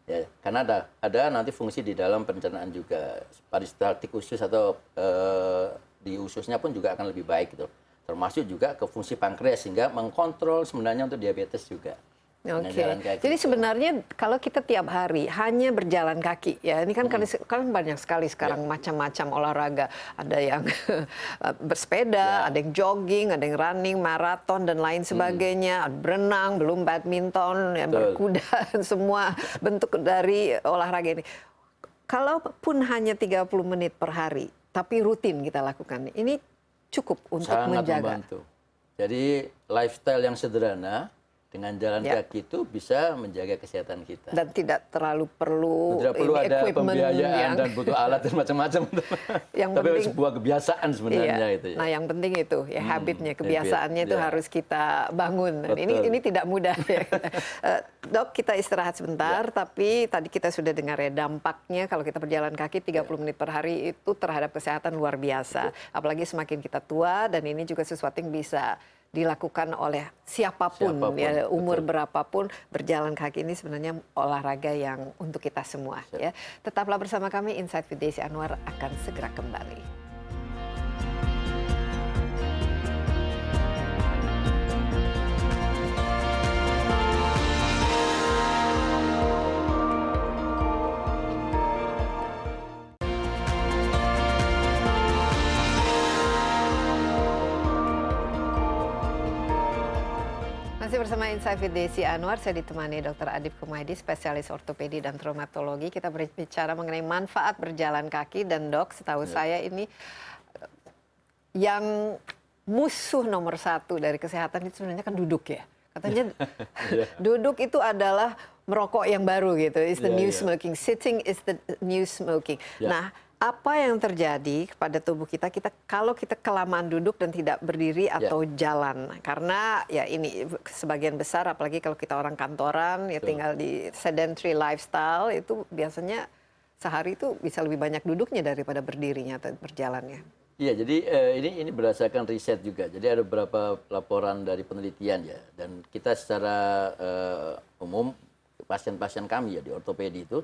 Ya, karena ada ada nanti fungsi di dalam pencernaan juga peristaltik usus atau eh, di ususnya pun juga akan lebih baik gitu. Termasuk juga ke fungsi pankreas sehingga mengkontrol sebenarnya untuk diabetes juga. Oke. Jadi sebenarnya kalau kita tiap hari hanya berjalan kaki, ya ini kan kan kan banyak sekali sekarang macam-macam olahraga. Ada yang bersepeda, ada yang jogging, ada yang running, maraton dan lain sebagainya, ada berenang, belum badminton, ya, berkuda, semua bentuk dari olahraga ini. Kalaupun hanya 30 menit per hari, tapi rutin kita lakukan, ini cukup untuk sangat menjaga. membantu. Jadi lifestyle yang sederhana dengan jalan Ya. kaki itu bisa menjaga kesehatan kita. dan tidak terlalu perlu, Tidak perlu ini ada pembiayaan yang dan butuh alat dan macam-macam. Yang Tapi penting- sebuah kebiasaan sebenarnya Iya. itu ya. Nah, yang penting itu ya habitnya, habit, kebiasaannya itu ya. harus kita bangun. Dan ini Betul. ini tidak mudah ya. Eh, dok, kita istirahat sebentar, Ya. tapi tadi kita sudah dengar ya dampaknya kalau kita berjalan kaki 30 menit per hari itu terhadap kesehatan luar biasa. Apalagi semakin kita tua dan ini juga sesuatu yang bisa dilakukan oleh siapa pun, Siapa pun, ya umur betul. berapapun berjalan kaki ini sebenarnya olahraga yang untuk kita semua ya. Tetaplah bersama kami Insight with Desi Anwar akan segera kembali. Bersama Insight with Desi Anwar, saya ditemani Dr. Adib Kumaydi, spesialis ortopedi dan traumatologi. Kita berbicara mengenai manfaat berjalan kaki dan dok, setahu saya ini eh, yang musuh nomor satu dari kesehatan itu sebenarnya kan duduk ya. Katanya duduk itu adalah merokok yang baru gitu. Is the Iya, new iya. smoking. Sitting is the new smoking. Ya. Nah, apa yang terjadi kepada tubuh kita? Kita kalau kita kelamaan duduk dan tidak berdiri atau jalan. Karena ya ini sebagian besar apalagi kalau kita orang kantoran ya tinggal di sedentary lifestyle itu biasanya sehari itu bisa lebih banyak duduknya daripada berdirinya atau berjalannya. Iya, jadi eh, ini ini berdasarkan riset juga. Jadi ada beberapa laporan dari penelitian ya, dan kita secara eh, umum pasien-pasien kami ya di ortopedi itu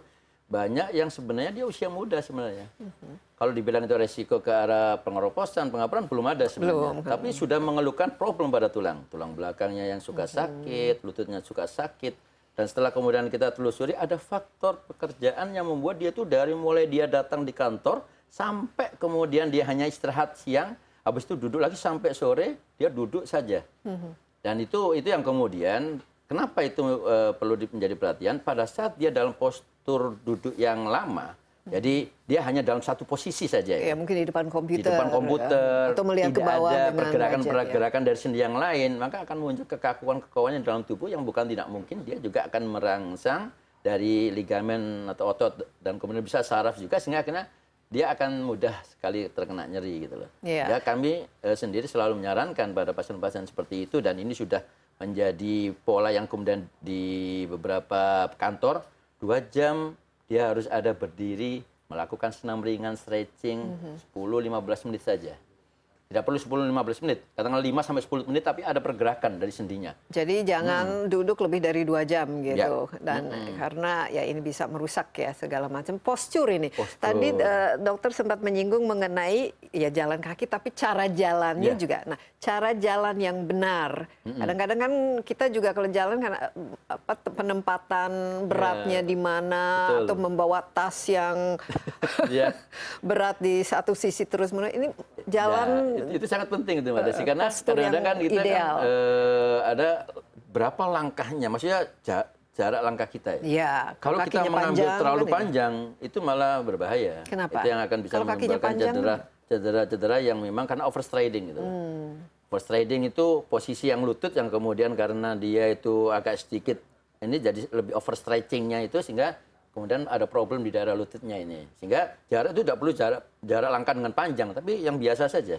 banyak yang sebenarnya dia usia muda sebenarnya. Kalau dibilang itu resiko ke arah pengeroposan, pengapuran belum ada sebenarnya. Belum. Tapi sudah mengeluhkan problem pada tulang, tulang belakangnya yang suka sakit, lututnya suka sakit. Dan setelah kemudian kita telusuri ada faktor pekerjaan yang membuat dia tuh dari mulai dia datang di kantor sampai kemudian dia hanya istirahat siang, habis itu duduk lagi sampai sore dia duduk saja. Dan itu itu yang kemudian kenapa itu eh, perlu di- menjadi perhatian pada saat dia dalam postur duduk yang lama. Jadi dia hanya dalam satu posisi saja. Ya mungkin di depan di komputer. depan komputer, ya. atau melihat ke tidak bawah ada gadget, ya. pergerakan-pergerakan dari sendi yang lain, maka akan muncul kekakuan-kekakuan dalam tubuh yang bukan tidak mungkin dia juga akan merangsang dari ligamen atau otot dan kemudian bisa saraf juga sehingga akhirnya dia akan mudah sekali terkena nyeri gitu loh. Iya. Ya kami eh, sendiri selalu menyarankan pada pasien-pasien seperti itu dan ini sudah menjadi pola yang kemudian di beberapa kantor dua jam dia harus ada berdiri melakukan senam ringan stretching Mhm. 10-15 menit saja. Tidak perlu 10-15 menit, katakanlah 5 sampai 10 menit tapi ada pergerakan dari sendinya. Jadi jangan duduk lebih dari dua jam gitu, Hmm. Ya. dan karena ya ini bisa merusak ya segala macam postur ini. Postur. Tadi eh, dokter sempat menyinggung mengenai ya jalan kaki, tapi cara jalannya Ya. juga. Nah, cara jalan yang benar. Kadang-kadang kan kita juga kalau jalan kan apa penempatan beratnya di mana Ya. Atau membawa tas yang Ya. berat di satu sisi terus menerus. Ini jalan Ya, itu, itu sangat penting itu Mbak Desi karena postur kadang-kadang kan kita ideal. kan eh, ada berapa langkahnya, maksudnya ja- jarak langkah kita ya. ya Kalau kita mengambil panjang terlalu kan ini. panjang, itu malah berbahaya. Kenapa? Itu yang akan bisa panjang? cedera, cedera-cedera yang memang karena overstriding gitu. Hmm. Overstriding itu posisi yang lutut yang kemudian karena dia itu agak sedikit ini jadi lebih overstretchingnya itu sehingga kemudian ada problem di daerah lututnya ini. Sehingga jarak itu tidak perlu jarak jarak langkah dengan panjang, tapi yang biasa saja.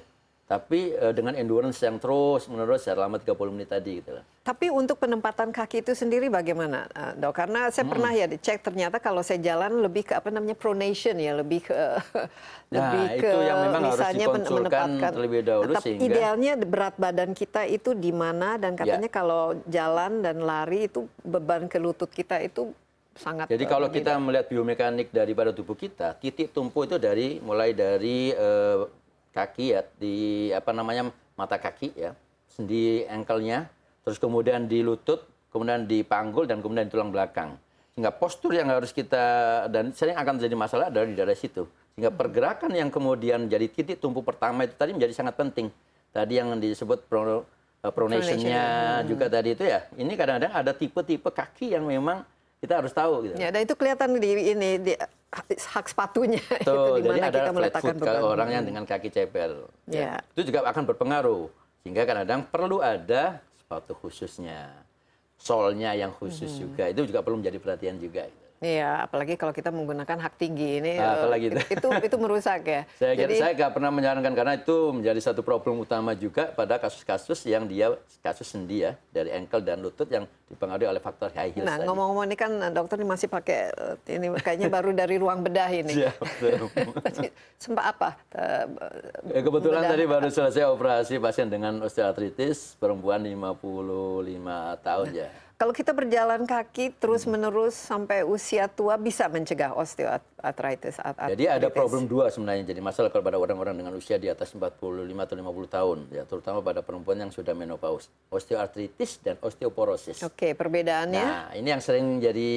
tapi uh, dengan endurance yang terus menerus selama 30 menit tadi gitu loh. Tapi untuk penempatan kaki itu sendiri bagaimana, uh, dok? Karena saya hmm. pernah ya dicek ternyata kalau saya jalan lebih ke apa namanya pronation ya, lebih ke nah, lebih ke itu yang memang misalnya harus menempatkan terlebih dahulu nah, sehingga idealnya berat badan kita itu di mana dan katanya ya. kalau jalan dan lari itu beban ke lutut kita itu sangat Jadi kalau kita melihat biomekanik daripada tubuh kita, titik tumpu itu dari mulai dari uh, kaki ya di apa namanya mata kaki ya sendi ankle-nya terus kemudian di lutut kemudian di panggul dan kemudian di tulang belakang. Sehingga postur yang harus kita dan sering akan menjadi masalah adalah di daerah situ. Sehingga pergerakan yang kemudian jadi titik tumpu pertama itu tadi menjadi sangat penting. Tadi yang disebut pro, uh, pronation-nya juga tadi itu ya ini kadang-kadang ada tipe-tipe kaki yang memang kita harus tahu gitu. Ya, dan itu kelihatan di ini di hak sepatunya Tuh, itu di mana kita meletakkan beban. orang yang dengan kaki cepel. Ya. ya. Itu juga akan berpengaruh. Sehingga kadang-kadang perlu ada sepatu khususnya. Solnya yang khusus hmm. juga. Itu juga perlu menjadi perhatian juga. Iya, apalagi kalau kita menggunakan hak tinggi ini apalagi itu. itu itu merusak ya. saya Jadi, saya nggak pernah menyarankan karena itu menjadi satu problem utama juga pada kasus-kasus yang dia kasus sendi ya dari ankle dan lutut yang dipengaruhi oleh faktor high heels. Nah ngomong-ngomong ini kan dokter ini masih pakai ini kayaknya baru dari ruang bedah ini. Iya, Sempat apa? Ya, kebetulan bedah. tadi baru selesai operasi pasien dengan osteoartritis perempuan 55 tahun ya kalau kita berjalan kaki terus-menerus sampai usia tua bisa mencegah osteoartritis. Jadi ada problem dua sebenarnya jadi masalah kalau pada orang-orang dengan usia di atas 45 atau 50 tahun ya terutama pada perempuan yang sudah menopause. Osteoartritis dan osteoporosis. Oke, perbedaannya? Nah, ini yang sering jadi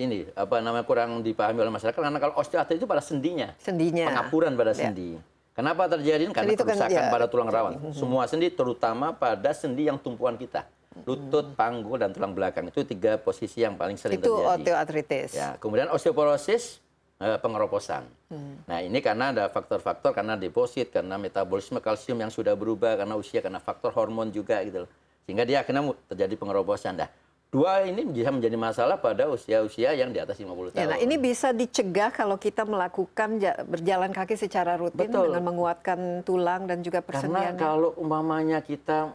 ini apa namanya kurang dipahami oleh masyarakat karena kalau osteoartritis itu pada sendinya. Sendinya. Pengapuran pada ya. sendi. Kenapa terjadi? Karena kan, kerusakan kan, ya. pada tulang rawan. Semua sendi terutama pada sendi yang tumpuan kita lutut, panggul, dan tulang belakang. Itu tiga posisi yang paling sering itu terjadi. Itu osteoartritis. Ya, kemudian osteoporosis, eh, pengeroposan. Hmm. Nah ini karena ada faktor-faktor, karena deposit, karena metabolisme kalsium yang sudah berubah, karena usia, karena faktor hormon juga gitu loh. Sehingga dia akhirnya terjadi pengeroposan. Nah, dua ini bisa menjadi masalah pada usia-usia yang di atas 50 tahun. Ya, nah ini bisa dicegah kalau kita melakukan berjalan kaki secara rutin Betul. dengan menguatkan tulang dan juga persendian. Karena kalau umpamanya kita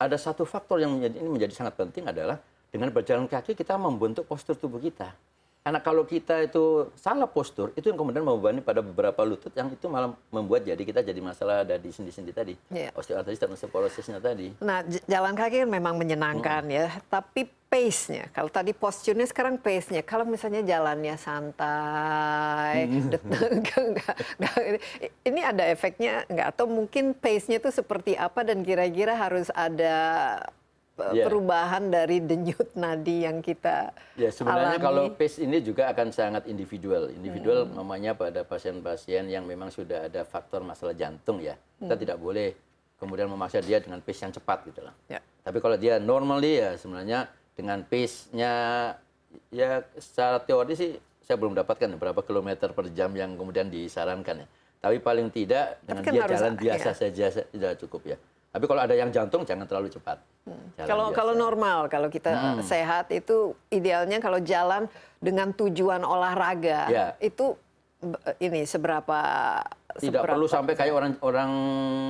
ada satu faktor yang menjadi, ini menjadi sangat penting adalah dengan berjalan kaki kita membentuk postur tubuh kita. Karena kalau kita itu salah postur, itu yang kemudian membebani pada beberapa lutut yang itu malah membuat jadi kita jadi masalah ada di sendi-sendi tadi. Yeah. Osteoartritis dan osteoporosisnya tadi. Nah, jalan kaki kan memang menyenangkan hmm. ya, tapi pace-nya, kalau tadi posturnya sekarang pace-nya, kalau misalnya jalannya santai, hmm. ini ada efeknya nggak? Atau mungkin pace-nya itu seperti apa dan kira-kira harus ada. Perubahan dari denyut nadi yang kita Ya sebenarnya alami. kalau pace ini juga akan sangat individual. Individual hmm. namanya pada pasien-pasien yang memang sudah ada faktor masalah jantung ya. Kita hmm. tidak boleh kemudian memaksa dia dengan pace yang cepat gitu lah. Ya. Tapi kalau dia normally ya sebenarnya dengan pace-nya ya secara teori sih saya belum dapatkan berapa kilometer per jam yang kemudian disarankan ya. Tapi paling tidak dengan kan dia jalan biasa ya. saja sudah cukup ya. Tapi kalau ada yang jantung jangan terlalu cepat. Hmm. Kalau kalau normal, kalau kita hmm. sehat itu idealnya kalau jalan dengan tujuan olahraga ya. itu ini seberapa tidak seberapa perlu sampai kayak orang-orang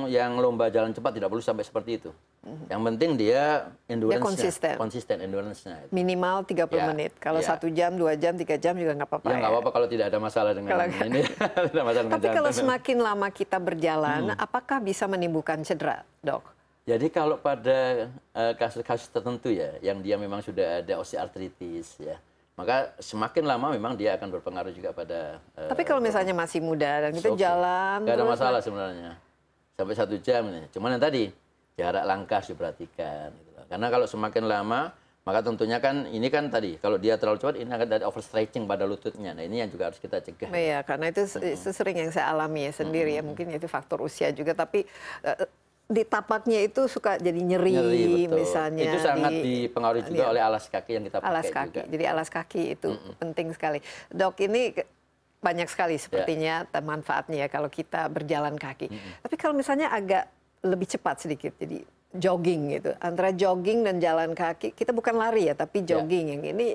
yang lomba jalan cepat tidak perlu sampai seperti itu. Hmm. Yang penting dia endurance dia konsisten. konsisten endurance-nya. Minimal 30 ya. menit. Kalau ya. satu jam, dua jam, tiga jam juga nggak apa-apa. Ya nggak ya. apa-apa kalau tidak ada masalah dengan kalau, ini. masalah Tapi dengan kalau semakin lama kita berjalan, hmm. apakah bisa menimbulkan cedera, dok? Jadi kalau pada eh, kasus-kasus uh, tertentu ya, yang dia memang sudah ada osteoartritis ya, maka semakin lama memang dia akan berpengaruh juga pada. Uh, Tapi kalau misalnya masih muda dan kita okay. jalan, nggak ada masalah sebenarnya, sampai satu jam ini. Cuman yang tadi jarak langkah diperhatikan, gitu. karena kalau semakin lama maka tentunya kan ini kan tadi kalau dia terlalu cepat ini akan ada overstretching pada lututnya. Nah ini yang juga harus kita cegah. Iya karena itu, itu sering yang saya alami ya sendiri mm -hmm. ya mungkin itu faktor usia juga tapi uh, di tapaknya itu suka jadi nyeri, nyeri misalnya. Itu sangat di, dipengaruhi juga oleh alas kaki yang kita pakai alas kaki. juga. Jadi alas kaki itu mm -mm. penting sekali. Dok ini banyak sekali sepertinya yeah. manfaatnya ya kalau kita berjalan kaki. Mm -mm. Tapi kalau misalnya agak lebih cepat sedikit, jadi jogging gitu. Antara jogging dan jalan kaki, kita bukan lari ya, tapi ya. jogging yeah. yang ini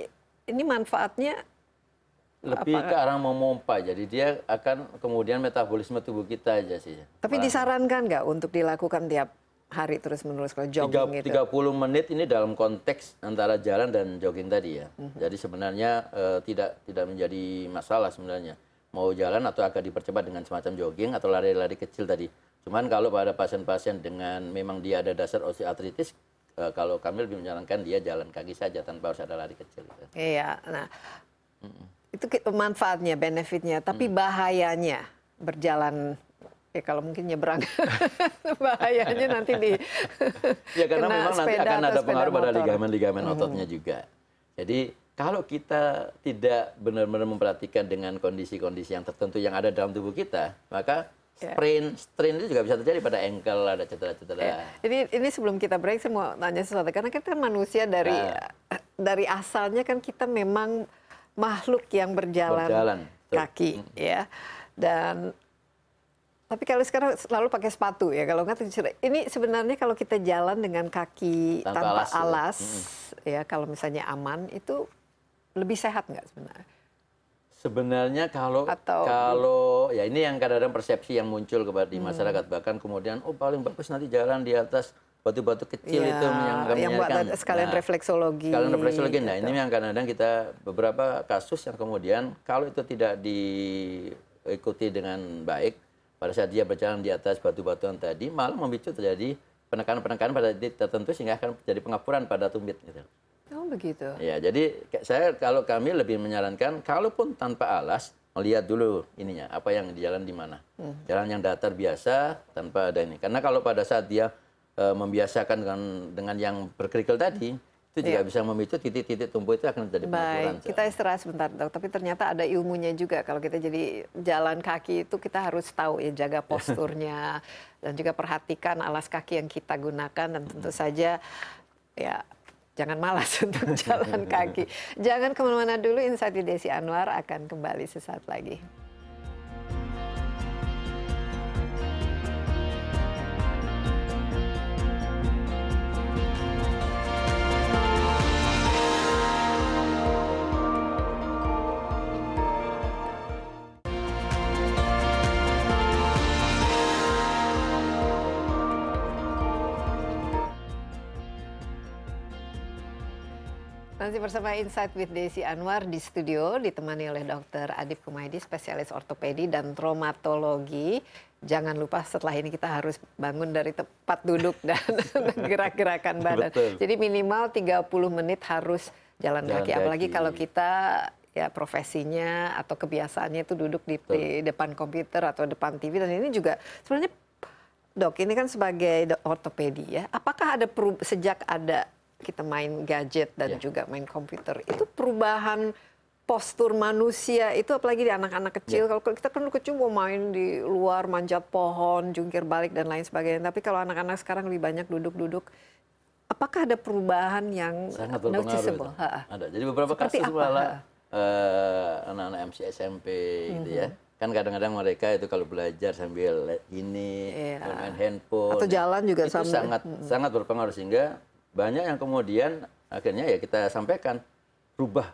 ini manfaatnya lebih ke arah memompa. Jadi dia akan kemudian metabolisme tubuh kita aja sih. Tapi disarankan nggak untuk dilakukan tiap hari terus menerus kalau jogging Tiga- itu? 30 menit ini dalam konteks antara jalan dan jogging tadi ya. Jadi sebenarnya eh, tidak tidak menjadi masalah sebenarnya. Mau jalan atau akan dipercepat dengan semacam jogging atau lari-lari kecil tadi. Cuman kalau pada pasien-pasien dengan memang dia ada dasar osteoartritis, eh, kalau kami lebih menyarankan dia jalan kaki saja tanpa harus ada lari kecil. gitu. Iya, nah itu manfaatnya, benefitnya, tapi Mm. bahayanya berjalan ya kalau mungkin nyebrang bahayanya nanti di Ya karena memang nanti akan ada pengaruh pada motor. ligamen-ligamen ototnya juga. Jadi kalau kita tidak benar-benar memperhatikan dengan kondisi-kondisi yang tertentu yang ada dalam tubuh kita, maka Ya. strain strain itu juga bisa terjadi pada ankle, ada cedera-cedera. Ya. Ini ini sebelum kita break saya mau tanya sesuatu karena kita kan manusia dari Nah. dari asalnya kan kita memang makhluk yang berjalan, Berjalan, kaki ya. Dan tapi kalau sekarang selalu pakai sepatu ya kalau nggak ini sebenarnya kalau kita jalan dengan kaki Tanpa tanpa, alas, ya. alas ya kalau misalnya aman itu lebih sehat nggak sebenarnya? Sebenarnya kalau Atau- kalau ya ini yang kadang-kadang persepsi yang muncul kepada Hmm. di masyarakat. Bahkan kemudian oh paling bagus nanti jalan di atas batu-batu kecil Ya, itu yang kami yang buat sekalian refleksologi Sekalian refleksologi. Nah, gitu. ini yang kadang-kadang kita beberapa kasus yang kemudian kalau itu tidak diikuti dengan baik pada saat dia berjalan di atas batu-batuan tadi malah memicu terjadi penekanan-penekanan pada titik tertentu sehingga akan terjadi pengapuran pada tumit gitu. oh begitu Ya, jadi saya kalau kami lebih menyarankan kalaupun tanpa alas melihat dulu ininya apa yang di jalan di mana. Jalan yang datar biasa tanpa ada ini. Karena kalau pada saat dia membiasakan dengan dengan yang berkerikil tadi itu juga Iya. bisa memicu titik-titik tumbuh itu akan terjadi pengapuran. Baik, kita istirahat sebentar dok. Tapi ternyata ada ilmunya juga kalau kita jadi jalan kaki itu kita harus tahu ya jaga posturnya dan juga perhatikan alas kaki yang kita gunakan dan tentu saja ya jangan malas untuk jalan kaki. Jangan ke mana-mana dulu. Insight Desi Anwar akan kembali sesaat lagi. Masih bersama Insight with Desi Anwar di studio ditemani oleh Dr. Adib Kumaydi, spesialis ortopedi dan traumatologi. Jangan lupa setelah ini kita harus bangun dari tempat duduk dan gerak-gerakan badan. Betul. Jadi minimal 30 menit harus jalan, Jalan kaki. Apalagi kalau kita ya profesinya atau kebiasaannya itu duduk di, di depan komputer atau depan TV dan ini juga sebenarnya Dok, ini kan sebagai ortopedi ya. Apakah ada sejak ada kita main gadget dan Ya. juga main komputer, itu perubahan postur manusia itu apalagi di anak-anak kecil. Kalau kita kan dulu kecil mau main di luar, manjat pohon, jungkir balik dan lain sebagainya. Tapi kalau anak-anak sekarang lebih banyak duduk-duduk, apakah ada perubahan yang sangat berpengaruh. noticeable? Ada. Jadi beberapa Seperti kasus malah eh, anak-anak MC SMP gitu ya. Mhm. Kan kadang-kadang mereka itu kalau belajar sambil gini, Iya. main handphone. Atau jalan juga itu sambil- sangat sangat berpengaruh sehingga banyak yang kemudian akhirnya ya kita sampaikan rubah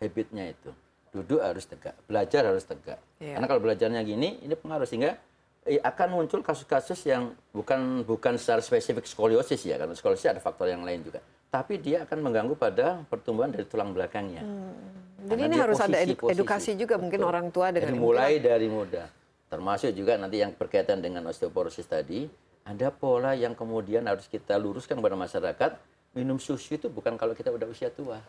habitnya itu. Duduk harus tegak, belajar harus tegak. Iya. Karena kalau belajarnya gini, ini pengaruh sehingga eh, akan muncul kasus-kasus yang bukan bukan secara spesifik skoliosis ya, karena skoliosis ada faktor yang lain juga. Tapi dia akan mengganggu pada pertumbuhan dari tulang belakangnya. Jadi Karena ini harus ada posisi- edu- posisi. edukasi juga mungkin Betul. orang tua dengan Jadi mungkin mulai dari muda. Termasuk juga nanti yang berkaitan dengan osteoporosis tadi, ada pola yang kemudian harus kita luruskan kepada masyarakat. Minum susu itu bukan kalau kita udah usia tua.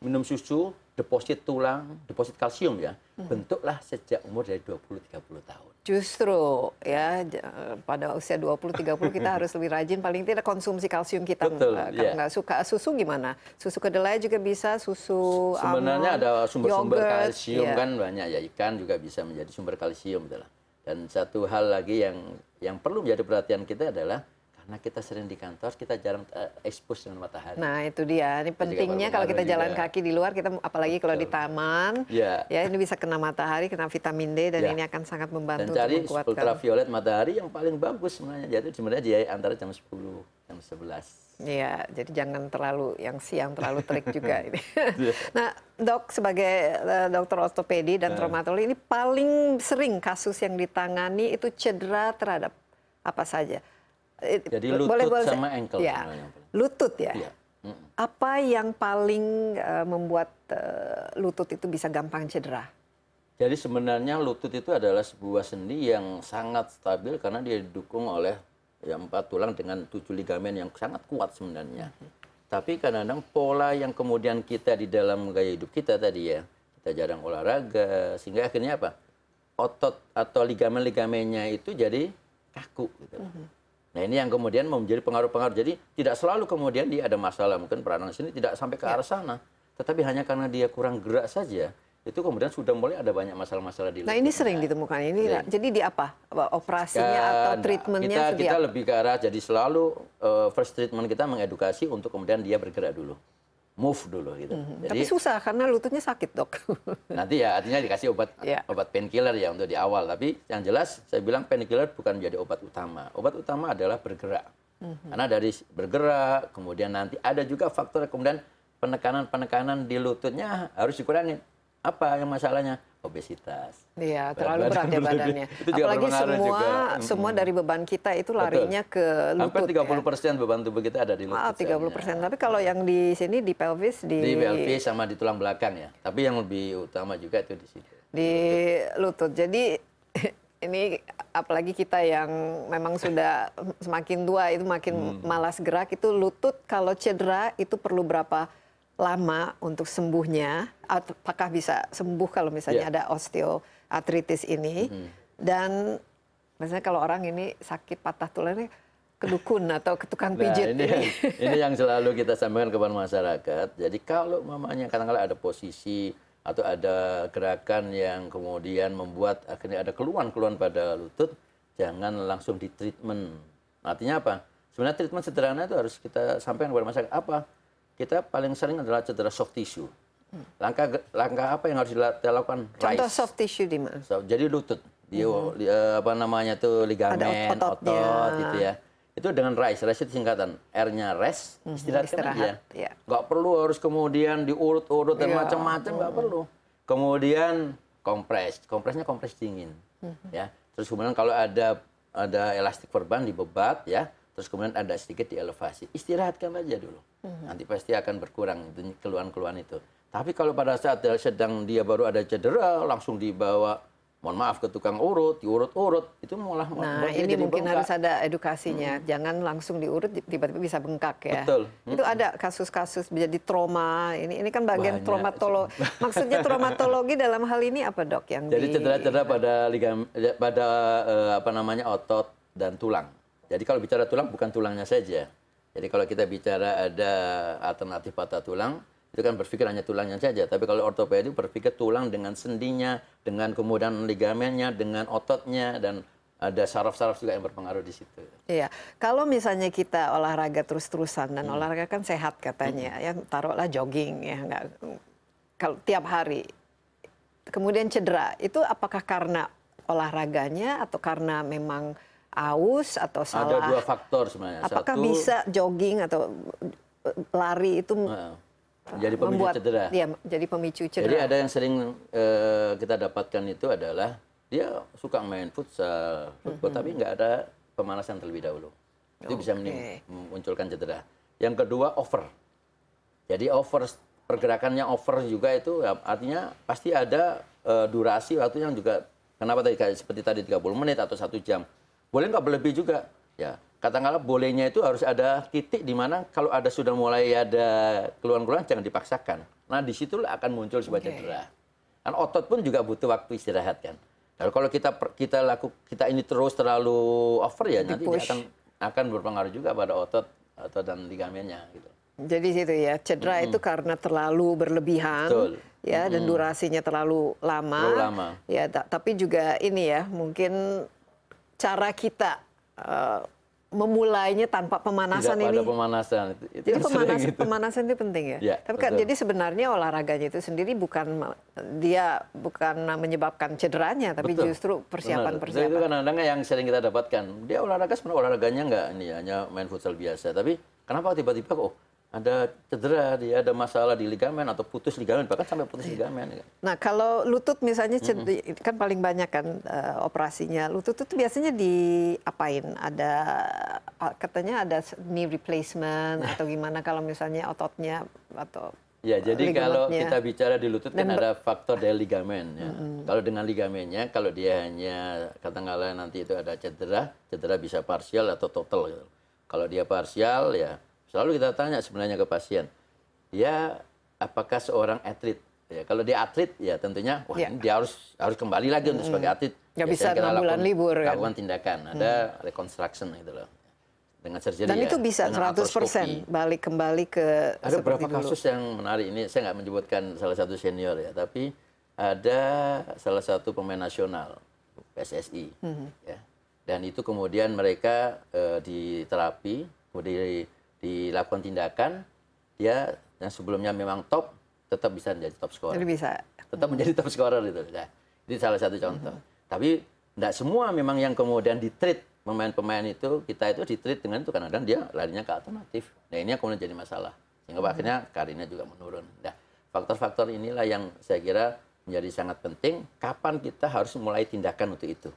Minum susu, deposit tulang, deposit kalsium ya, Hmm. bentuklah sejak umur dari 20-30 tahun. Justru ya j- pada usia 20 30 kita harus lebih rajin paling tidak konsumsi kalsium kita Betul, Eh, kalau iya. nggak suka susu gimana? Susu kedelai juga bisa, susu Sebenarnya almond, ada sumber-sumber kalsium ya. kan banyak ya ikan juga bisa menjadi sumber kalsium gitu lah. Dan satu hal lagi yang yang perlu menjadi perhatian kita adalah karena kita sering di kantor kita jarang eh, expose dengan matahari. Nah itu dia, ini pentingnya kalau kita berpengaruh jalan juga. kaki di luar kita apalagi kalau di taman, Ya. ya ini bisa kena matahari, kena vitamin D dan Ya. ini akan sangat Dan membantu cari untuk menguatkan. ultraviolet matahari yang paling bagus sebenarnya. Jadi sebenarnya dia antara jam 10 jam 11. Iya, jadi jangan terlalu yang siang terlalu terik juga ini. nah, dok sebagai uh, dokter ortopedi dan traumatologi ini paling sering kasus yang ditangani itu cedera terhadap apa saja. Jadi lutut boleh, boleh, sama ankle. Ya, lutut ya. ya. Apa yang paling uh, membuat uh, lutut itu bisa gampang cedera? Jadi sebenarnya lutut itu adalah sebuah sendi yang sangat stabil karena dia didukung oleh ya empat tulang dengan tujuh ligamen yang sangat kuat sebenarnya. Hmm. Tapi kadang-kadang pola yang kemudian kita di dalam gaya hidup kita tadi ya, kita jarang olahraga, sehingga akhirnya apa? Otot atau ligamen-ligamennya itu jadi kaku. Gitu. Hmm. Nah ini yang kemudian menjadi pengaruh-pengaruh. Jadi tidak selalu kemudian dia ada masalah, mungkin peranan sini tidak sampai ke ya. arah sana. Tetapi hanya karena dia kurang gerak saja, itu kemudian sudah mulai ada banyak masalah-masalah di Nah ini sering ditemukan ini sering. jadi di apa operasinya kan, atau treatmentnya kita kita lebih ke arah jadi selalu uh, first treatment kita mengedukasi untuk kemudian dia bergerak dulu move dulu gitu. Hmm, jadi, tapi susah karena lututnya sakit dok. nanti ya artinya dikasih obat yeah. obat painkiller ya untuk di awal tapi yang jelas saya bilang painkiller bukan menjadi obat utama obat utama adalah bergerak hmm. karena dari bergerak kemudian nanti ada juga faktor kemudian penekanan-penekanan di lututnya harus dikurangi apa yang masalahnya obesitas. Iya, terlalu berat ya badannya. itu juga Apalagi semua juga. semua dari beban kita itu larinya Betul. ke lutut. Hampir 30 persen ya. beban tubuh kita ada di lutut. Ah, 30 persen. Tapi kalau yang di sini di pelvis di di pelvis sama di tulang belakang ya. Tapi yang lebih utama juga itu di sini. Di lutut. Jadi ini apalagi kita yang memang sudah semakin tua itu makin hmm. malas gerak itu lutut kalau cedera itu perlu berapa lama untuk sembuhnya? Apakah bisa sembuh kalau misalnya yeah. ada osteoartritis ini? Mm. Dan misalnya kalau orang ini sakit patah tulangnya kedukun atau ke tukang nah, pijit. Ini, ini. ini yang selalu kita sampaikan kepada masyarakat. Jadi kalau mamanya kadang-kadang ada posisi atau ada gerakan yang kemudian membuat akhirnya ada keluhan-keluhan pada lutut, jangan langsung di treatment. Artinya apa? Sebenarnya treatment sederhana itu harus kita sampaikan kepada masyarakat. Apa? Kita paling sering adalah cedera soft tissue. Langkah langkah apa yang harus dilakukan? Contoh Rise. soft tissue di mana? So, jadi lutut, dia, hmm. dia apa namanya tuh ligamen, otot, otot gitu ya. Itu dengan rise, rise itu singkatan. R-nya rest, hmm, istirahat, istirahat aja. Ya. Gak perlu harus kemudian diurut-urut dan ya. macam-macam, hmm. perlu. Kemudian kompres, kompresnya kompres dingin, hmm. ya. Terus kemudian kalau ada ada elastik perban dibebat, ya terus kemudian ada sedikit di elevasi. Istirahatkan aja dulu. Hmm. Nanti pasti akan berkurang keluhan-keluhan itu. Tapi kalau pada saat sedang dia baru ada cedera, langsung dibawa mohon maaf ke tukang urut, diurut-urut, itu malah Nah, ini mungkin bengkak. harus ada edukasinya. Hmm. Jangan langsung diurut tiba-tiba bisa bengkak ya. Betul. Itu hmm. ada kasus-kasus menjadi trauma. Ini ini kan bagian traumatologi. Maksudnya traumatologi dalam hal ini apa, Dok, yang Jadi cedera-cedera pada ligam pada uh, apa namanya otot dan tulang. Jadi kalau bicara tulang bukan tulangnya saja. Jadi kalau kita bicara ada alternatif patah tulang, itu kan berpikir hanya tulangnya saja. Tapi kalau ortopedi berpikir tulang dengan sendinya, dengan kemudian ligamennya, dengan ototnya, dan ada saraf-saraf juga yang berpengaruh di situ. Iya, kalau misalnya kita olahraga terus-terusan dan hmm. olahraga kan sehat katanya, hmm. ya taruhlah jogging ya, nggak kalau tiap hari, kemudian cedera, itu apakah karena olahraganya atau karena memang aus atau salah. Ada dua faktor sebenarnya. Apakah Satu, bisa jogging atau lari itu nah, jadi pemicu membuat, cedera? Ya, jadi pemicu cedera. Jadi ada yang sering uh, kita dapatkan itu adalah dia suka main futsal, mm -hmm. tapi nggak ada pemanasan terlebih dahulu. Itu okay. bisa memunculkan cedera. Yang kedua over. Jadi over pergerakannya over juga itu ya, artinya pasti ada uh, durasi waktu yang juga kenapa tadi seperti tadi 30 menit atau satu jam boleh nggak berlebih juga? Ya, katakanlah bolehnya itu harus ada titik di mana kalau ada sudah mulai ada keluhan-keluhan jangan dipaksakan. Nah, di situlah akan muncul sebuah okay. cedera. Kan otot pun juga butuh waktu istirahat kan. Nah, kalau kita kita laku kita ini terus terlalu over ya nanti dia akan akan berpengaruh juga pada otot otot dan ligamennya gitu. Jadi situ ya cedera -hmm. itu karena terlalu berlebihan Betul. ya -hmm. dan durasinya terlalu lama. Terlalu lama. Ya tapi juga ini ya mungkin cara kita uh, memulainya tanpa pemanasan Tidak ini. Tidak pemanasan. Itu, itu jadi pemanas, gitu. pemanasan itu penting ya. ya Tapi kan jadi sebenarnya olahraganya itu sendiri bukan dia bukan menyebabkan cederanya, tapi betul. justru persiapan-persiapan. Itu kan kadang yang sering kita dapatkan. Dia olahraga sebenarnya olahraganya nggak ini hanya main futsal biasa, tapi Kenapa tiba-tiba kok ada cedera, dia ada masalah di ligamen atau putus ligamen, bahkan sampai putus Iya. ligamen. Nah, kalau lutut misalnya ced- kan paling banyak kan eh, operasinya. Lutut itu biasanya diapain? Ada katanya ada knee replacement atau gimana kalau misalnya ototnya atau Ya, jadi kalau kita bicara di lutut kan Dan ada faktor dari ligamen. Ya. Kalau dengan ligamennya, kalau dia hanya katakanlah nanti itu ada cedera, cedera bisa parsial atau total. Gitu. Kalau dia parsial, ya selalu kita tanya sebenarnya ke pasien, dia apakah seorang atlet? Ya, kalau dia atlet, ya tentunya, wah Ya. ini dia harus harus kembali lagi untuk sebagai atlet. Nggak bisa Biasanya kita enam bulan lakukan- libur, kan? Lakukan tindakan, ada reconstruction gitu loh. Dengan surgery dan ya, itu bisa dengan 100% artroskopi. balik kembali ke Ada beberapa dulu. kasus yang menarik ini saya nggak menyebutkan salah satu senior ya, tapi ada salah satu pemain nasional PSSI Mhm. ya. Dan itu kemudian mereka eh, di terapi, kemudian di- dilakukan tindakan, dia yang sebelumnya memang top tetap bisa menjadi top scorer Jadi bisa tetap menjadi top scorer itu. Nah, itu salah satu contoh. Tapi tidak semua memang yang kemudian di-treat pemain-pemain itu kita itu di-treat dengan itu kadang-kadang dia larinya ke alternatif. Nah ini yang kemudian jadi masalah. Sehingga akhirnya karirnya juga menurun. Nah faktor-faktor inilah yang saya kira menjadi sangat penting. Kapan kita harus mulai tindakan untuk itu.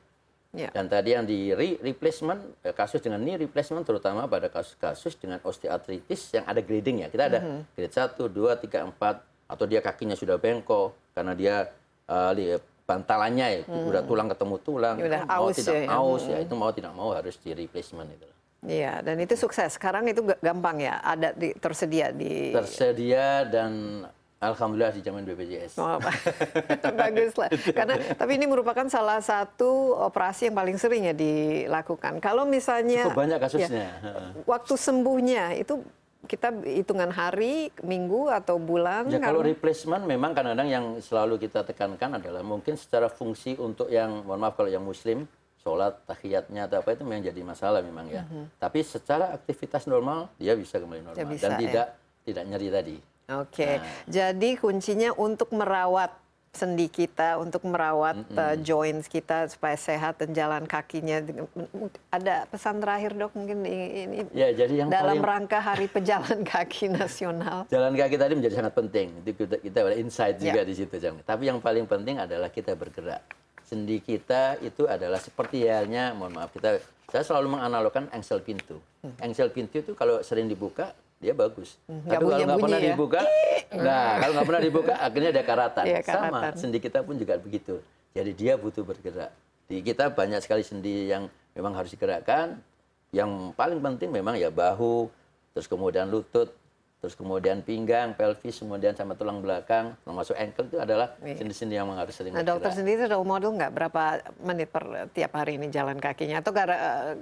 Ya. Dan tadi yang di re- replacement, eh, kasus dengan knee replacement terutama pada kasus-kasus dengan osteoartritis yang ada grading ya. Kita ada grade 1, 2, 3, 4, atau dia kakinya sudah bengkok karena dia eh, li- bantalannya ya, udah tulang ketemu tulang, Ya, udah mau aus tidak ya. aus ya, itu mau tidak mau harus di replacement itu. Iya, dan itu sukses. Sekarang itu gampang ya, ada di, tersedia di Tersedia dan alhamdulillah di zaman BPJS. Oh, bagus lah. Karena tapi ini merupakan salah satu operasi yang paling sering ya dilakukan. Kalau misalnya Cukup banyak kasusnya. ya, waktu sembuhnya itu kita hitungan hari, minggu atau bulan? Ya kalau replacement memang kadang-kadang yang selalu kita tekankan adalah mungkin secara fungsi untuk yang mohon maaf kalau yang muslim sholat tahiyatnya atau apa itu memang jadi masalah memang ya. Tapi secara aktivitas normal dia bisa kembali normal Ya, bisa, dan ya. tidak tidak nyeri tadi. Oke, Nah. jadi kuncinya untuk merawat sendi kita, untuk merawat uh, joints kita supaya sehat dan jalan kakinya. Ada pesan terakhir dok mungkin ini, Ya jadi yang dalam paling rangka Hari Pejalan Kaki Nasional. jalan kaki tadi menjadi sangat penting. Itu kita, kita ada insight juga Ya. di situ. Jam. Tapi yang paling penting adalah kita bergerak. Sendi kita itu adalah seperti halnya, mohon maaf kita, saya selalu menganalogkan engsel pintu. Hmm. Engsel pintu itu kalau sering dibuka dia bagus. nggak Tapi kalau nggak pernah ya. dibuka, nah kalau nggak pernah dibuka akhirnya ada karatan. Sama, karatan. sendi kita pun juga begitu. Jadi dia butuh bergerak. Di kita banyak sekali sendi yang memang harus digerakkan. Yang paling penting memang ya bahu, terus kemudian lutut, terus kemudian pinggang, pelvis, kemudian sama tulang belakang, termasuk ankle itu adalah Iya. sendi-sendi yang harus sering Nah dokter sendiri role model nggak berapa menit per tiap hari ini jalan kakinya atau gara eh,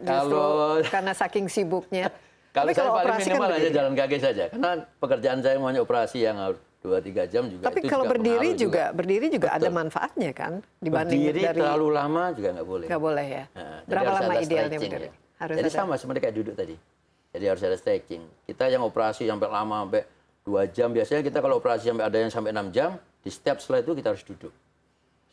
justru Kalau- karena saking sibuknya? Kalau saya paling operasi kan minimal hanya berdiri. jalan kaki saja, karena pekerjaan saya maunya operasi yang harus 2-3 jam juga. Tapi itu kalau juga berdiri pengaruh juga, berdiri juga ada Betul. manfaatnya kan dibanding Berdiri dari terlalu lama juga nggak boleh. nggak boleh ya. Nah, Berapa lama ada idealnya berdiri? ya. Harus jadi ada. sama seperti kayak duduk tadi. Jadi harus ada stretching. Kita yang operasi sampai lama sampai dua jam biasanya kita kalau operasi sampai ada yang sampai 6 jam di step setelah itu kita harus duduk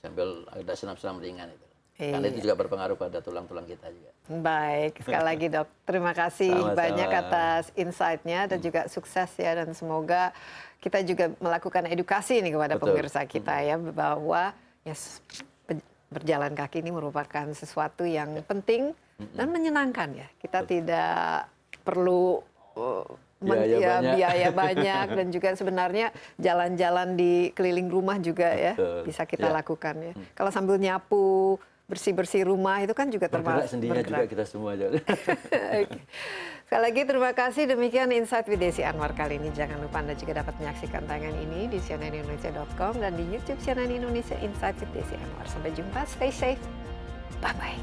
sambil ada senam-senam ringan itu. Karena itu Iya. juga berpengaruh pada tulang-tulang kita juga. Baik, sekali lagi dok, terima kasih Sama-sama. banyak atas insight-nya dan juga sukses ya dan semoga kita juga melakukan edukasi ini kepada Betul. pemirsa kita ya bahwa ya s- pe- berjalan kaki ini merupakan sesuatu yang penting dan menyenangkan ya. Kita tidak perlu uh, men- Biaya ya, banyak. biaya banyak dan juga sebenarnya jalan-jalan di keliling rumah juga ya Betul. bisa kita Ya. lakukan ya. Kalau sambil nyapu bersih-bersih rumah itu kan juga Bergerak termasuk sendinya juga kita semua. Sekali lagi terima kasih. Demikian Insight with Desi Anwar kali ini. Jangan lupa Anda juga dapat menyaksikan tayangan ini di cnnindonesia.com dan di YouTube CNN Indonesia Insight with Desi Anwar. Sampai jumpa. Stay safe. Bye-bye.